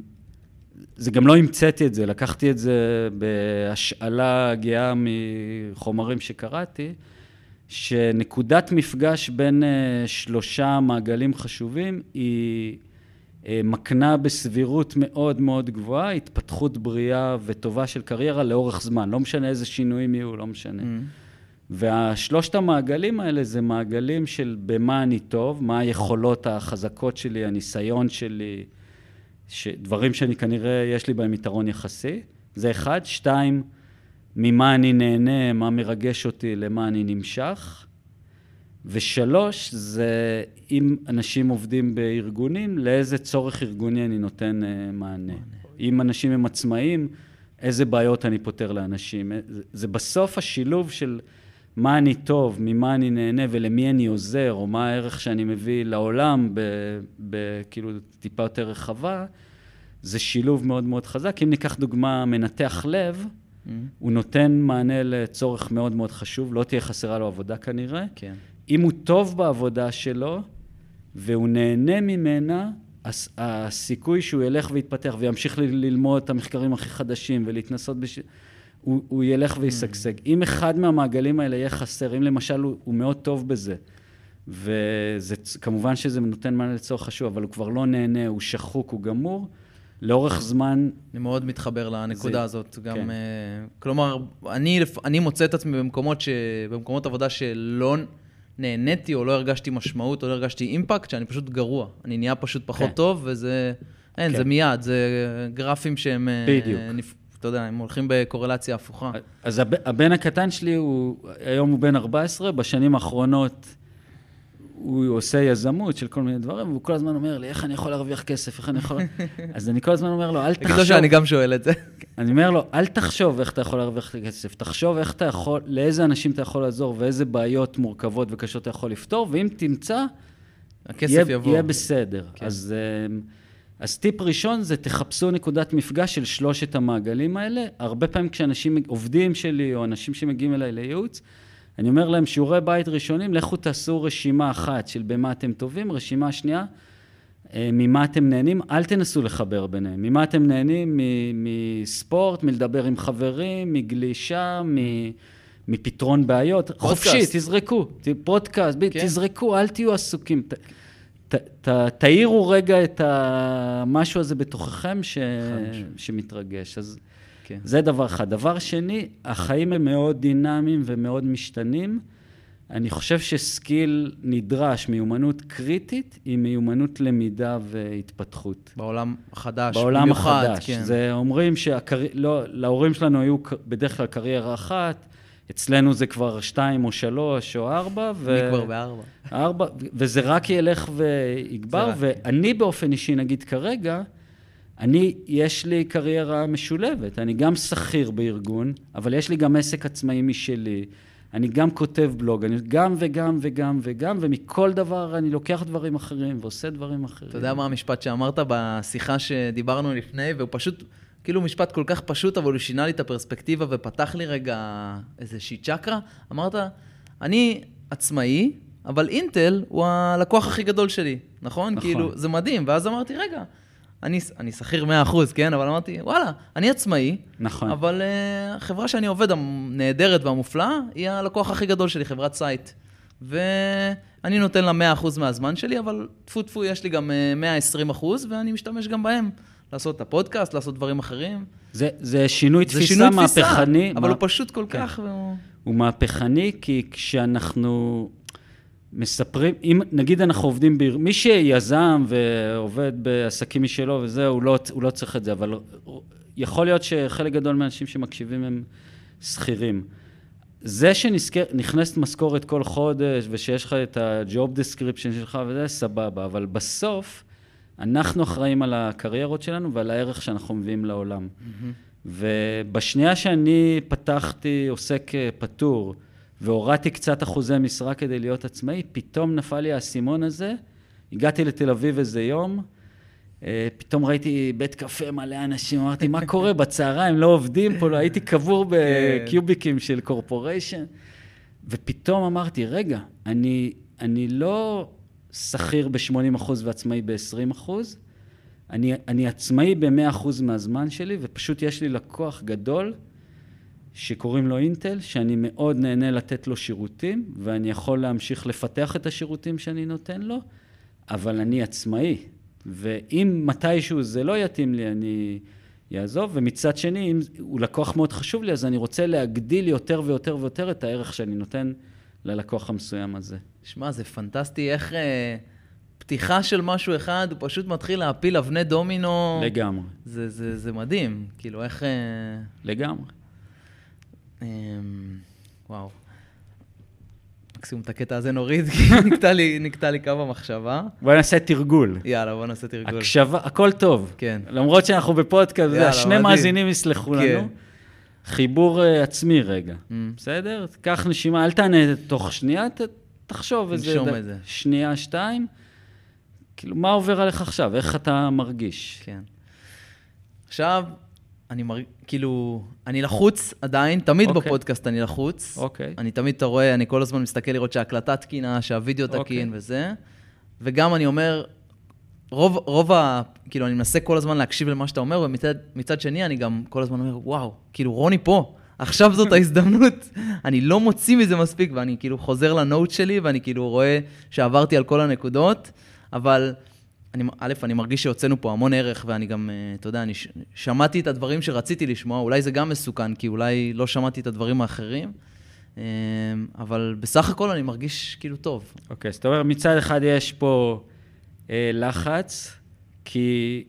B: זה גם לא המצאתי את זה, לקחתי את זה בהשאלה גאה מחומרים שקראתי, שנקודת מפגש בין שלושה מעגלים חשובים היא מקנה בסבירות מאוד מאוד גבוהה התפתחות בריאה וטובה של קריירה לאורך זמן. לא משנה איזה שינויים יהיו, לא משנה.
A: Mm.
B: והשלושת המעגלים האלה זה מעגלים של במה אני טוב, מה היכולות החזקות שלי, הניסיון שלי, ש... דברים שאני כנראה, יש לי בהם יתרון יחסי. זה אחד. שתיים, ממה אני נהנה, מה מרגש אותי, למה אני נמשך. ושלוש, זה אם אנשים עובדים בארגונים, לאיזה צורך ארגוני אני נותן uh, מענה. אם אנשים הם עצמאים, איזה בעיות אני פותר לאנשים. זה, זה בסוף השילוב של מה אני טוב, ממה אני נהנה ולמי אני עוזר, או מה הערך שאני מביא לעולם, בכאילו טיפה יותר רחבה, זה שילוב מאוד מאוד חזק. אם ניקח דוגמה, מנתח לב,
A: Mm.
B: הוא נותן מענה לצורך מאוד מאוד חשוב, לא תהיה חסרה לו עבודה כנראה.
A: כן.
B: אם הוא טוב בעבודה שלו, והוא נהנה ממנה, הס- הסיכוי שהוא ילך ויתפתח וימשיך ללמוד את המחקרים הכי חדשים ולהתנסות בש... הוא, הוא ילך וישגשג. אם אחד מהמעגלים האלה יהיה חסר, אם למשל הוא, הוא מאוד טוב בזה, וכמובן שזה נותן מענה לצורך חשוב, אבל הוא כבר לא נהנה, הוא שחוק, הוא גמור, לאורך זמן...
A: אני מאוד מתחבר לנקודה
B: זה-
A: הזאת. גם,
B: כן.
A: אה, כלומר, אני, אני מוצא את עצמי במקומות, ש, במקומות עבודה שלא נהניתי או לא הרגשתי משמעות או לא הרגשתי אימפקט, שאני פשוט גרוע. אני נהיה פשוט פחות
B: כן.
A: טוב, וזה... אין,
B: כן.
A: זה מיד, זה גרפים שהם... אה,
B: בדיוק.
A: נפ- אתה יודע, הם הולכים בקורלציה הפוכה.
B: אז הב, הבן הקטן שלי, הוא, היום הוא בן 14, בשנים האחרונות הוא עושה יזמות של כל מיני דברים, והוא כל הזמן אומר לי, איך אני יכול להרוויח כסף, איך אני יכול... אז אני כל הזמן אומר לו, אל
A: תגיד לו
B: תחשוב...
A: שאני גם שואל את זה.
B: אני אומר לו, אל תחשוב איך אתה יכול להרוויח כסף, תחשוב איך אתה יכול, לאיזה אנשים אתה יכול לעזור ואיזה בעיות מורכבות וקשות אתה יכול לפתור, ואם תמצא,
A: הכסף
B: יהיה,
A: יבוא.
B: יהיה בסדר.
A: כן.
B: אז, אמ, אז טיפ ראשון זה תחפשו נקודת מפגש של שלושת המעגלים האלה. הרבה פעמים כשאנשים, עובדים שלי או אנשים שמגיעים אליי לייעוץ, אני אומר להם, שיעורי בית ראשונים, לכו תעשו רשימה אחת של במה אתם טובים, רשימה שנייה, אה, ממה אתם נהנים, אל תנסו לחבר ביניהם. ממה אתם נהנים? מ- מספורט, מלדבר עם חברים, מגלישה, מ- מפתרון בעיות. חופשי, תזרקו. פודקאסט,
A: כן.
B: תזרקו, אל תהיו עסוקים. ת- ת- ת- תאירו רגע את המשהו הזה בתוככם ש... שמתרגש. אז
A: כן.
B: זה דבר אחד. דבר שני, החיים הם מאוד דינמיים ומאוד משתנים. אני חושב שסקיל נדרש, מיומנות קריטית, היא מיומנות למידה והתפתחות.
A: בעולם החדש,
B: בעולם
A: במיוחד,
B: החדש.
A: כן.
B: זה אומרים שלהורים שלנו היו בדרך כלל קריירה אחת, אצלנו זה כבר שתיים או שלוש או ארבע. ו...
A: אני כבר בארבע.
B: ארבע, וזה רק ילך ויגבר. ואני באופן אישי, נגיד כרגע, אני, יש לי קריירה משולבת. אני גם שכיר בארגון, אבל יש לי גם עסק עצמאי משלי. אני גם כותב בלוג, אני גם וגם וגם וגם, ומכל דבר אני לוקח דברים אחרים ועושה דברים אחרים.
A: אתה יודע מה המשפט שאמרת בשיחה שדיברנו לפני, והוא פשוט, כאילו משפט כל כך פשוט, אבל הוא שינה לי את הפרספקטיבה ופתח לי רגע איזושהי צ'קרה. אמרת, אני עצמאי, אבל אינטל הוא הלקוח הכי גדול שלי, נכון?
B: נכון.
A: כאילו, זה מדהים. ואז אמרתי, רגע, אני, אני שכיר 100%, כן? אבל אמרתי, וואלה, אני עצמאי,
B: נכון.
A: אבל אה, החברה שאני עובד, הנהדרת והמופלאה, היא הלקוח הכי גדול שלי, חברת סייט. ואני נותן לה 100% מהזמן שלי, אבל טפו טפו, יש לי גם אה, 120%, ואני משתמש גם בהם. לעשות את הפודקאסט, לעשות דברים אחרים.
B: זה, זה שינוי
A: זה
B: תפיסה
A: שינוי תפיסה,
B: מהפכני.
A: אבל
B: מה-
A: הוא פשוט כל
B: כן.
A: כך... והוא-
B: הוא מהפכני, כי כשאנחנו מספרים, אם נגיד אנחנו עובדים, ביר... מי שיזם ועובד בעסקים משלו וזה, הוא לא, הוא לא צריך את זה, אבל יכול להיות שחלק גדול מהאנשים שמקשיבים הם שכירים. זה שנכנסת משכורת כל חודש ושיש לך את ה-job description שלך וזה, סבבה, אבל בסוף אנחנו אחראים על הקריירות שלנו ועל הערך שאנחנו מביאים לעולם. ובשנייה שאני פתחתי עוסק אה, פטור והורדתי קצת אחוזי משרה כדי להיות עצמאי, פתאום נפל לי האסימון הזה. הגעתי לתל אביב איזה יום, אה, פתאום ראיתי בית קפה מלא אנשים, אמרתי, מה קורה בצהריים? לא עובדים פה, לא הייתי קבור בקיוביקים של קורפוריישן. ופתאום אמרתי, רגע, אני, אני לא שכיר ב-80% ועצמאי ב-20%, אני, אני עצמאי ב-100% מהזמן שלי, ופשוט יש לי לקוח גדול שקוראים לו אינטל, שאני מאוד נהנה לתת לו שירותים, ואני יכול להמשיך לפתח את השירותים שאני נותן לו, אבל אני עצמאי. ואם מתישהו זה לא יתאים לי, אני אעזוב. ומצד שני, אם הוא לקוח מאוד חשוב לי, אז אני רוצה להגדיל יותר ויותר ויותר את הערך שאני נותן ללקוח המסוים הזה.
A: שמע, זה פנטסטי איך אה, פתיחה של משהו אחד, הוא פשוט מתחיל להפיל אבני דומינו.
B: לגמרי,
A: זה, זה, זה מדהים, כאילו איך... אה,
B: לגמרי.
A: אה, וואו. מקסימום את הקטע הזה נוריד, כי נקטע לי, נקטע לי קו המחשבה.
B: בוא נעשה תרגול.
A: יאללה, בוא נעשה תרגול.
B: הקשבה, הכל טוב.
A: כן.
B: למרות שאנחנו בפודקאסט,
A: יאללה,
B: שני
A: מדהים.
B: מאזינים יסלחו
A: כן.
B: לנו. חיבור uh, עצמי רגע,
A: Mm.
B: בסדר? קח נשימה, אל תענה תוך שנייה, ת, תחשוב איזה...
A: תנשום
B: ד-
A: איזה.
B: שנייה, שתיים. כאילו, מה עובר עליך עכשיו? איך אתה מרגיש?
A: כן. עכשיו, אני מרגיש, כאילו, אני לחוץ עדיין, תמיד
B: אוקיי.
A: בפודקאסט אני לחוץ.
B: אוקיי.
A: אני תמיד, אתה רואה, אני כל הזמן מסתכל לראות שההקלטה תקינה, שהווידאו
B: אוקיי.
A: תקין וזה. וגם אני אומר, רוב, רוב ה... כאילו, אני מנסה כל הזמן להקשיב למה שאתה אומר, ומצד מצד שני, אני גם כל הזמן אומר, וואו, כאילו, רוני פה. עכשיו זאת ההזדמנות. אני לא מוציא מזה מספיק, ואני כאילו חוזר לנוט שלי, ואני כאילו רואה שעברתי על כל הנקודות, אבל אני, א', אני מרגיש שהוצאנו פה המון ערך, ואני גם, אה, אתה יודע, אני ש- שמעתי את הדברים שרציתי לשמוע, אולי זה גם מסוכן, כי אולי לא שמעתי את הדברים האחרים, אה, אבל בסך הכל אני מרגיש כאילו טוב.
B: אוקיי, אז אתה אומר, מצד אחד יש פה אה, לחץ, כי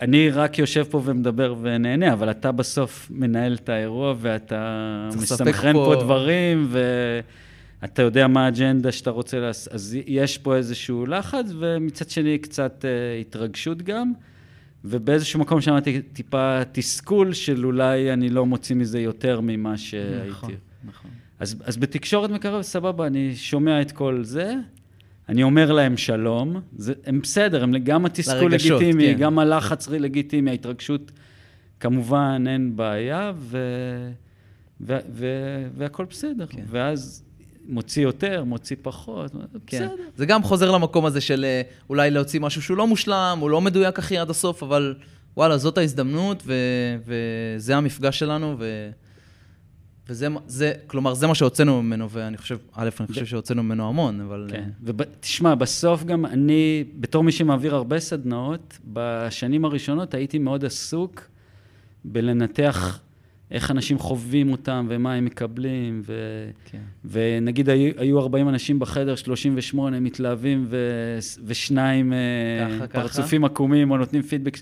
B: אני רק יושב פה ומדבר ונהנה, אבל אתה בסוף מנהל את האירוע ואתה מסנכרן
A: פה-
B: פה דברים, ואתה יודע מה האג'נדה שאתה רוצה לעשות, אז יש פה איזשהו לחץ, ומצד שני קצת אה, התרגשות גם. ובאיזשהו מקום שמעתי טיפה תסכול של אולי אני לא מוציא מזה יותר ממה שהייתי.
A: נכון, נכון.
B: אז, אז בתקשורת מקרב, סבבה, אני שומע את כל זה, אני אומר להם שלום, זה, הם בסדר, הם גם התסכול
A: לרגשות,
B: לגיטימי,
A: כן.
B: גם הלחץ לגיטימי, ההתרגשות, כמובן, אין בעיה, ו, ו, ו, והכל בסדר.
A: כן.
B: ואז מוציא יותר, מוציא פחות,
A: כן.
B: בסדר.
A: זה גם חוזר למקום הזה של אה, אולי להוציא משהו שהוא לא מושלם, הוא לא מדויק הכי עד הסוף, אבל וואלה, זאת ההזדמנות, ו, וזה המפגש שלנו, ו, וזה, זה, כלומר, זה מה שהוצאנו ממנו, ואני חושב, א', אני חושב שהוצאנו ממנו המון, אבל...
B: כן, ותשמע, בסוף גם אני, בתור מי שמעביר הרבה סדנאות, בשנים הראשונות הייתי מאוד עסוק בלנתח איך אנשים חווים אותם ומה הם מקבלים, ו...
A: כן.
B: ונגיד היו, היו 40 אנשים בחדר, 38 מתלהבים ו... ושניים אה,
A: ככה, ככה.
B: פרצופים עקומים או נותנים פידבק.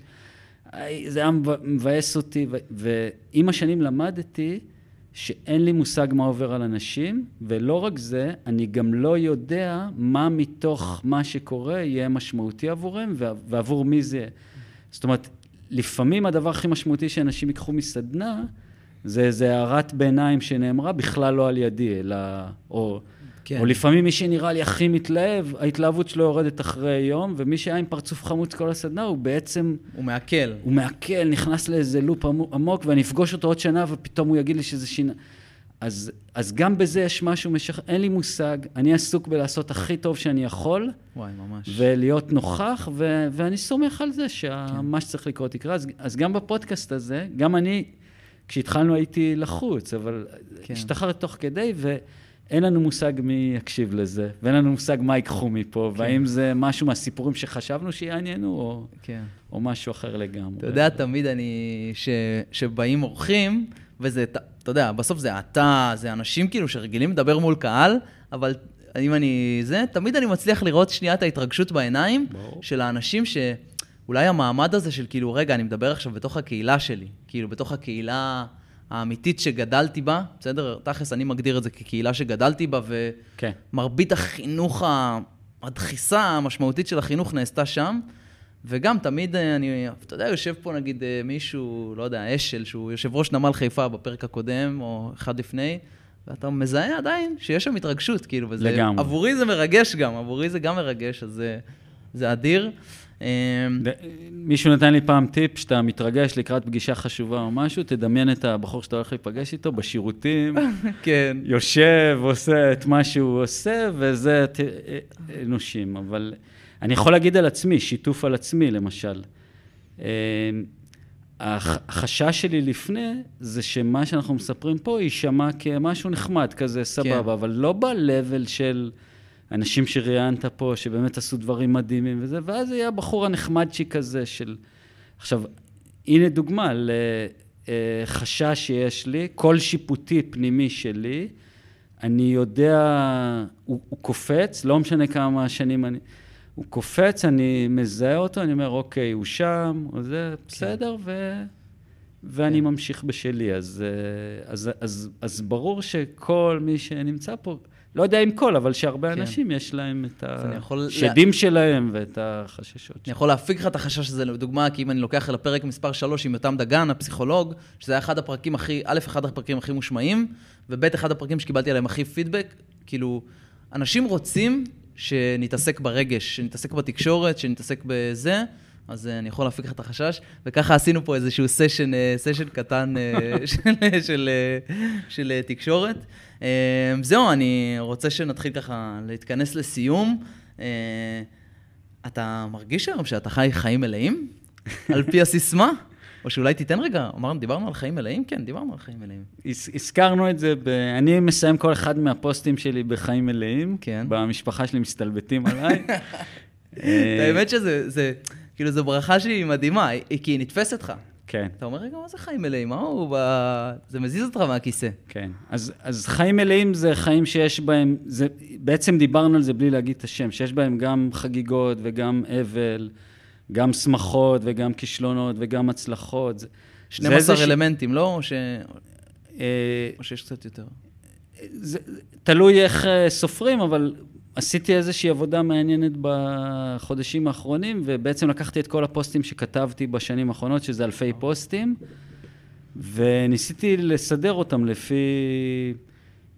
B: זה היה מבא- מבאס אותי, ו... ועם השנים למדתי שאין לי מושג מה עובר על אנשים, ולא רק זה, אני גם לא יודע מה מתוך מה שקורה יהיה משמעותי עבורם ועב- ועבור מי זה. זאת אומרת, לפעמים הדבר הכי משמעותי שאנשים ייקחו מסדנה, זה איזה הערת ביניים שנאמרה בכלל לא על ידי, אלא... או,
A: כן.
B: כן. או לפעמים מי שנראה לי הכי מתלהב, ההתלהבות שלו יורדת אחרי יום, ומי שהיה עם פרצוף חמוץ כל הסדנה, הוא בעצם,
A: הוא מעכל.
B: הוא מעכל, נכנס לאיזה לופ עמו- עמוק, ואני אפגוש אותו עוד שנה, ופתאום הוא יגיד לי שזה שינה. אז, אז גם בזה יש משהו משך... אין לי מושג, אני עסוק בלעשות הכי טוב שאני יכול,
A: וואי, ממש.
B: ולהיות נוכח, ו- ואני סומך על זה שמה
A: כן.
B: שצריך לקרות יקרה. אז, אז גם בפודקאסט הזה, גם אני, כשהתחלנו הייתי לחוץ, אבל
A: כן.
B: השתחררתי תוך כדי, ואין לנו מושג מי יקשיב לזה, ואין לנו מושג מה ייקחו מפה,
A: כן.
B: והאם זה משהו מהסיפורים שחשבנו שיעניינו, או,
A: כן.
B: או משהו אחר לגמרי.
A: אתה יודע, תמיד אני, ש, שבאים אורחים, וזה, אתה יודע, בסוף זה אתה, זה אנשים כאילו שרגילים לדבר מול קהל, אבל אם אני, זה, תמיד אני מצליח לראות שנייה את ההתרגשות בעיניים
B: ברור.
A: של האנשים שאולי המעמד הזה של כאילו, רגע, אני מדבר עכשיו בתוך הקהילה שלי, כאילו, בתוך הקהילה האמיתית שגדלתי בה, בסדר? תכלס, אני מגדיר את זה כקהילה שגדלתי בה.
B: כן.
A: מרבית החינוך, ה- הדחיסה המשמעותית של החינוך נעשתה שם. וגם תמיד אה, אני, אתה יודע, יושב פה נגיד אה, מישהו, לא יודע, אשל, שהוא יושב ראש נמל חיפה בפרק הקודם, או אחד לפני, ואתה מזהה עדיין שיש שם התרגשות, כאילו, וזה...
B: לגמרי.
A: עבורי זה מרגש גם, עבורי זה גם מרגש, אז זה, זה אדיר. אה,
B: ד- מישהו נתן לי פעם טיפ, שאתה מתרגש לקראת פגישה חשובה או משהו, תדמיין את הבחור שאתה הולך להיפגש איתו בשירותים,
A: כן,
B: יושב, עושה את מה שהוא עושה, וזה ת- אנושים. אבל אני יכול להגיד על עצמי, שיתוף על עצמי, למשל. אה, הח- החשש שלי לפני, זה שמה שאנחנו מספרים פה יישמע כמשהו נחמד, כזה סבבה,
A: כן.
B: אבל לא ב-level של אנשים שראיינת פה, שבאמת עשו דברים מדהימים וזה, ואז יהיה הבחור הנחמדצ'יק הזה של... עכשיו, הנה דוגמה לחשש שיש לי, קול שיפוטי פנימי שלי, אני יודע, הוא, הוא קופץ, לא משנה כמה שנים אני... הוא קופץ, אני מזהה אותו, אני אומר, אוקיי, הוא שם, או זה, בסדר, ו... ואני
A: כן.
B: ממשיך בשלי. אז, אה, אז, אז, אז ברור שכל מי שנמצא פה, לא יודע אם כל, אבל שהרבה
A: כן.
B: אנשים יש להם את השדים שלהם ואת החששות
A: אני. יכול להפיק לך את החשש הזה, לדוגמה, כי אם אני לוקח אל הפרק מספר 3 עם יותם דגן, הפסיכולוג, שזה היה אחד הפרקים הכי, א', אחד הפרקים הכי מושמעים, וב', אחד הפרקים שקיבלתי עליהם הכי פידבק, כאילו, אנשים רוצים שנתעסק ברגש, שנתעסק בתקשורת, שנתעסק בזה, אז אה, אני יכול להפיק לך את החשש, וככה עשינו פה איזשהו סשן, אה, סשן קטן אה, של, של, אה, של אה, תקשורת. אה, זהו, אני רוצה שנתחיל ככה להתכנס לסיום. אה, אתה מרגיש היום שאתה חי חיים מלאים? על פי הסיסמה? או שאולי תיתן רגע, אמרנו, דיברנו על חיים מלאים? כן, דיברנו על חיים מלאים.
B: הז- הזכרנו את זה, ב... אני מסיים כל אחד מהפוסטים שלי בחיים מלאים.
A: כן.
B: במשפחה שלי מסתלבטים עליי. אה,
A: האמת שזה, זה, כאילו, זו ברכה שהיא מדהימה, כי היא נתפסת לך.
B: כן,
A: אתה אומר, רגע, מה זה חיים מלאים? מה הוא ב... זה מזיז אותך מהכיסא.
B: כן. אז, אז חיים מלאים זה חיים שיש בהם, זה, בעצם דיברנו על זה בלי להגיד את השם, שיש בהם גם חגיגות וגם אבל, גם שמחות וגם כישלונות וגם הצלחות. זה, זה
A: 12
B: איזושהי-
A: אלמנטים, לא? או, ש...
B: אה,
A: או שיש קצת יותר?
B: זה תלוי איך אה, סופרים, אבל עשיתי איזושהי עבודה מעניינת בחודשים האחרונים, ובעצם לקחתי את כל הפוסטים שכתבתי בשנים האחרונות, שזה אלפי פוסטים, וניסיתי לסדר אותם לפי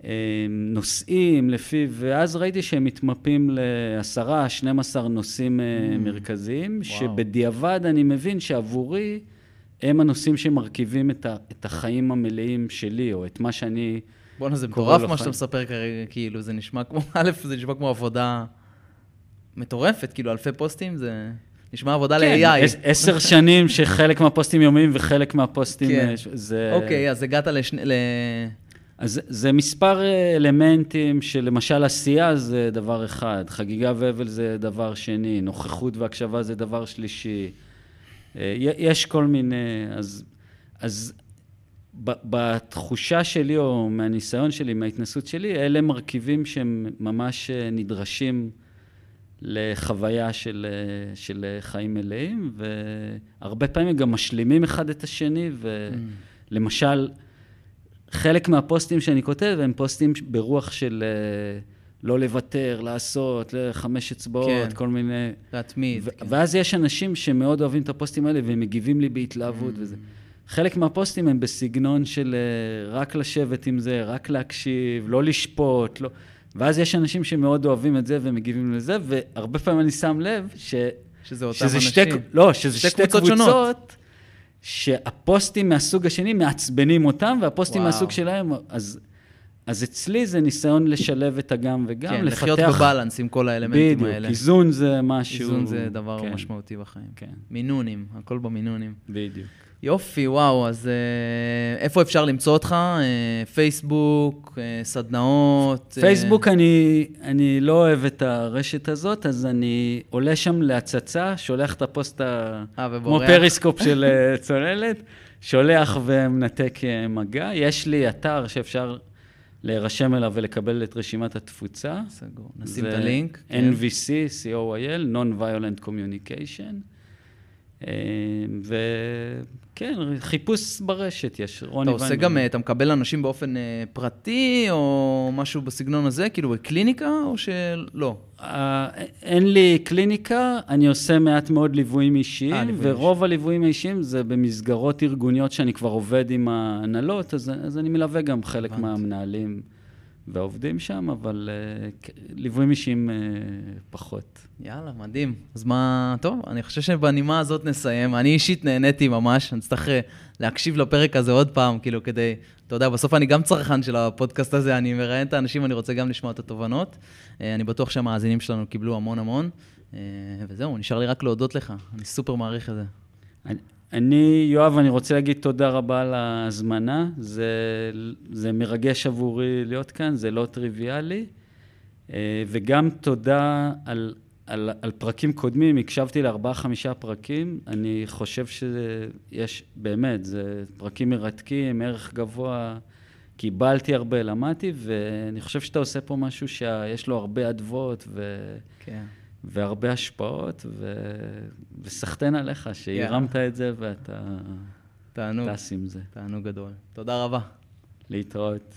B: אה, נושאים, לפי... ואז ראיתי שהם מתמפים לעשרה, 12 נושאים אה, מרכזיים, שבדיעבד אני מבין שעבורי הם הנושאים שמרכיבים את, ה, את החיים המלאים שלי, או את מה שאני...
A: בואנה, זה מטורף מה. שאתה מספר כרגע, כאילו, זה נשמע כמו, א', זה נשמע כמו עבודה מטורפת, כאילו, אלפי פוסטים, זה נשמע עבודה
B: כן,
A: ל-AI.
B: עש- עשר שנים שחלק מהפוסטים יומיים וחלק מהפוסטים...
A: כן.
B: אה, זה...
A: אוקיי, אז הגעת לשני... ל...
B: אז זה- מספר אה, אלמנטים שלמשל עשייה זה דבר אחד, חגיגה ואבל זה דבר שני, נוכחות והקשבה זה דבר שלישי. אה, יש כל מיני... אז, אז בתחושה שלי, או מהניסיון שלי, מההתנסות שלי, אלה מרכיבים שהם ממש אה, נדרשים לחוויה של, אה, של אה, חיים מלאים, והרבה פעמים גם משלימים אחד את השני, ולמשל, חלק מהפוסטים שאני כותב הם פוסטים ברוח של לא לוותר, לעשות, חמש אצבעות,
A: כן.
B: כל מיני...
A: להתמיד.
B: ו-
A: כן.
B: ואז יש אנשים שמאוד אוהבים את הפוסטים האלה והם מגיבים לי בהתלהבות
A: Mm.
B: וזה. חלק מהפוסטים הם בסגנון של אה, רק לשבת עם זה, רק להקשיב, לא לשפוט, לא... ואז יש אנשים שמאוד אוהבים את זה ומגיבים לזה, והרבה פעמים אני שם לב ש...
A: שזה אותם
B: שזה
A: אנשים.
B: שתי, לא, שזה
A: שתי
B: שתי,
A: קבוצות
B: קבוצות,
A: שונות.
B: שהפוסטים מהסוג השני מעצבנים אותם, והפוסטים
A: וואו.
B: מהסוג שלהם, אז, אז אצלי זה ניסיון לשלב את הגם וגם,
A: כן,
B: לפתח...
A: לחיות ב balance עם כל האלמנטים
B: בדיוק,
A: האלה.
B: איזון זה משהו...
A: איזון זה דבר
B: כן,
A: משמעותי בחיים.
B: כן,
A: מינונים, הכל במינונים.
B: בדיוק.
A: יופי, וואו, אז אה, איפה אפשר למצוא אותך? אה, פייסבוק, אה, סדנאות? אה,
B: פייסבוק, אני, אני לא אוהב את הרשת הזאת, אז אני עולה שם להצצה, שולח את הפוסט ה...
A: אה,
B: כמו. פריסקופ של אה, צוללת, שולח ומנתק אה, מגע. יש לי אתר שאפשר להירשם אליו ולקבל את רשימת התפוצה.
A: סגור. נשים את הלינק. כן.
B: NVC, co.il, Non-Violent Communication. וכן, חיפוש ברשת יש, רוני
A: אתה עושה. גם, אה, אתה מקבל אנשים באופן אה, פרטי, או משהו בסגנון הזה, כאילו בקליניקה, או שלא?
B: אה, אין לי קליניקה, אני עושה מעט מאוד ליוויים אישיים, ורוב הליוויים האישיים זה במסגרות ארגוניות שאני כבר עובד עם ההנהלות, אז, אז אני מלווה גם חלק. מהמנהלים והעובדים שם, אבל כ- ליוויים אישיים אה, פחות.
A: יאללה, מדהים. אז מה, טוב, אני חושב שבנימה הזאת נסיים. אני אישית נהניתי ממש, אני אצטרך אה, להקשיב לפרק הזה עוד פעם, כאילו, כדי, אתה יודע, בסוף אני גם צרכן של הפודקאסט הזה, אני מראיין את האנשים, אני רוצה גם לשמוע את התובנות. אה, אני בטוח שהמאזינים שלנו קיבלו המון המון. אה, וזהו, נשאר לי רק להודות לך, אני סופר מעריך את זה.
B: אני- אני, יואב, אני רוצה להגיד תודה רבה על ההזמנה. זה, זה מרגש עבורי להיות כאן, זה לא טריוויאלי. אה, וגם תודה על, על, על פרקים קודמים, הקשבתי לארבעה-חמישה פרקים. אני חושב שיש, באמת, זה פרקים מרתקים, ערך גבוה. קיבלתי הרבה, למדתי, ואני חושב שאתה עושה פה משהו שיש לו הרבה אדוות ו...
A: כן.
B: והרבה השפעות, ו... וסחטיין עליך שהרמת את זה ואתה
A: תענוג,
B: טס עם זה.
A: תענוג גדול. תודה רבה.
B: להתראות.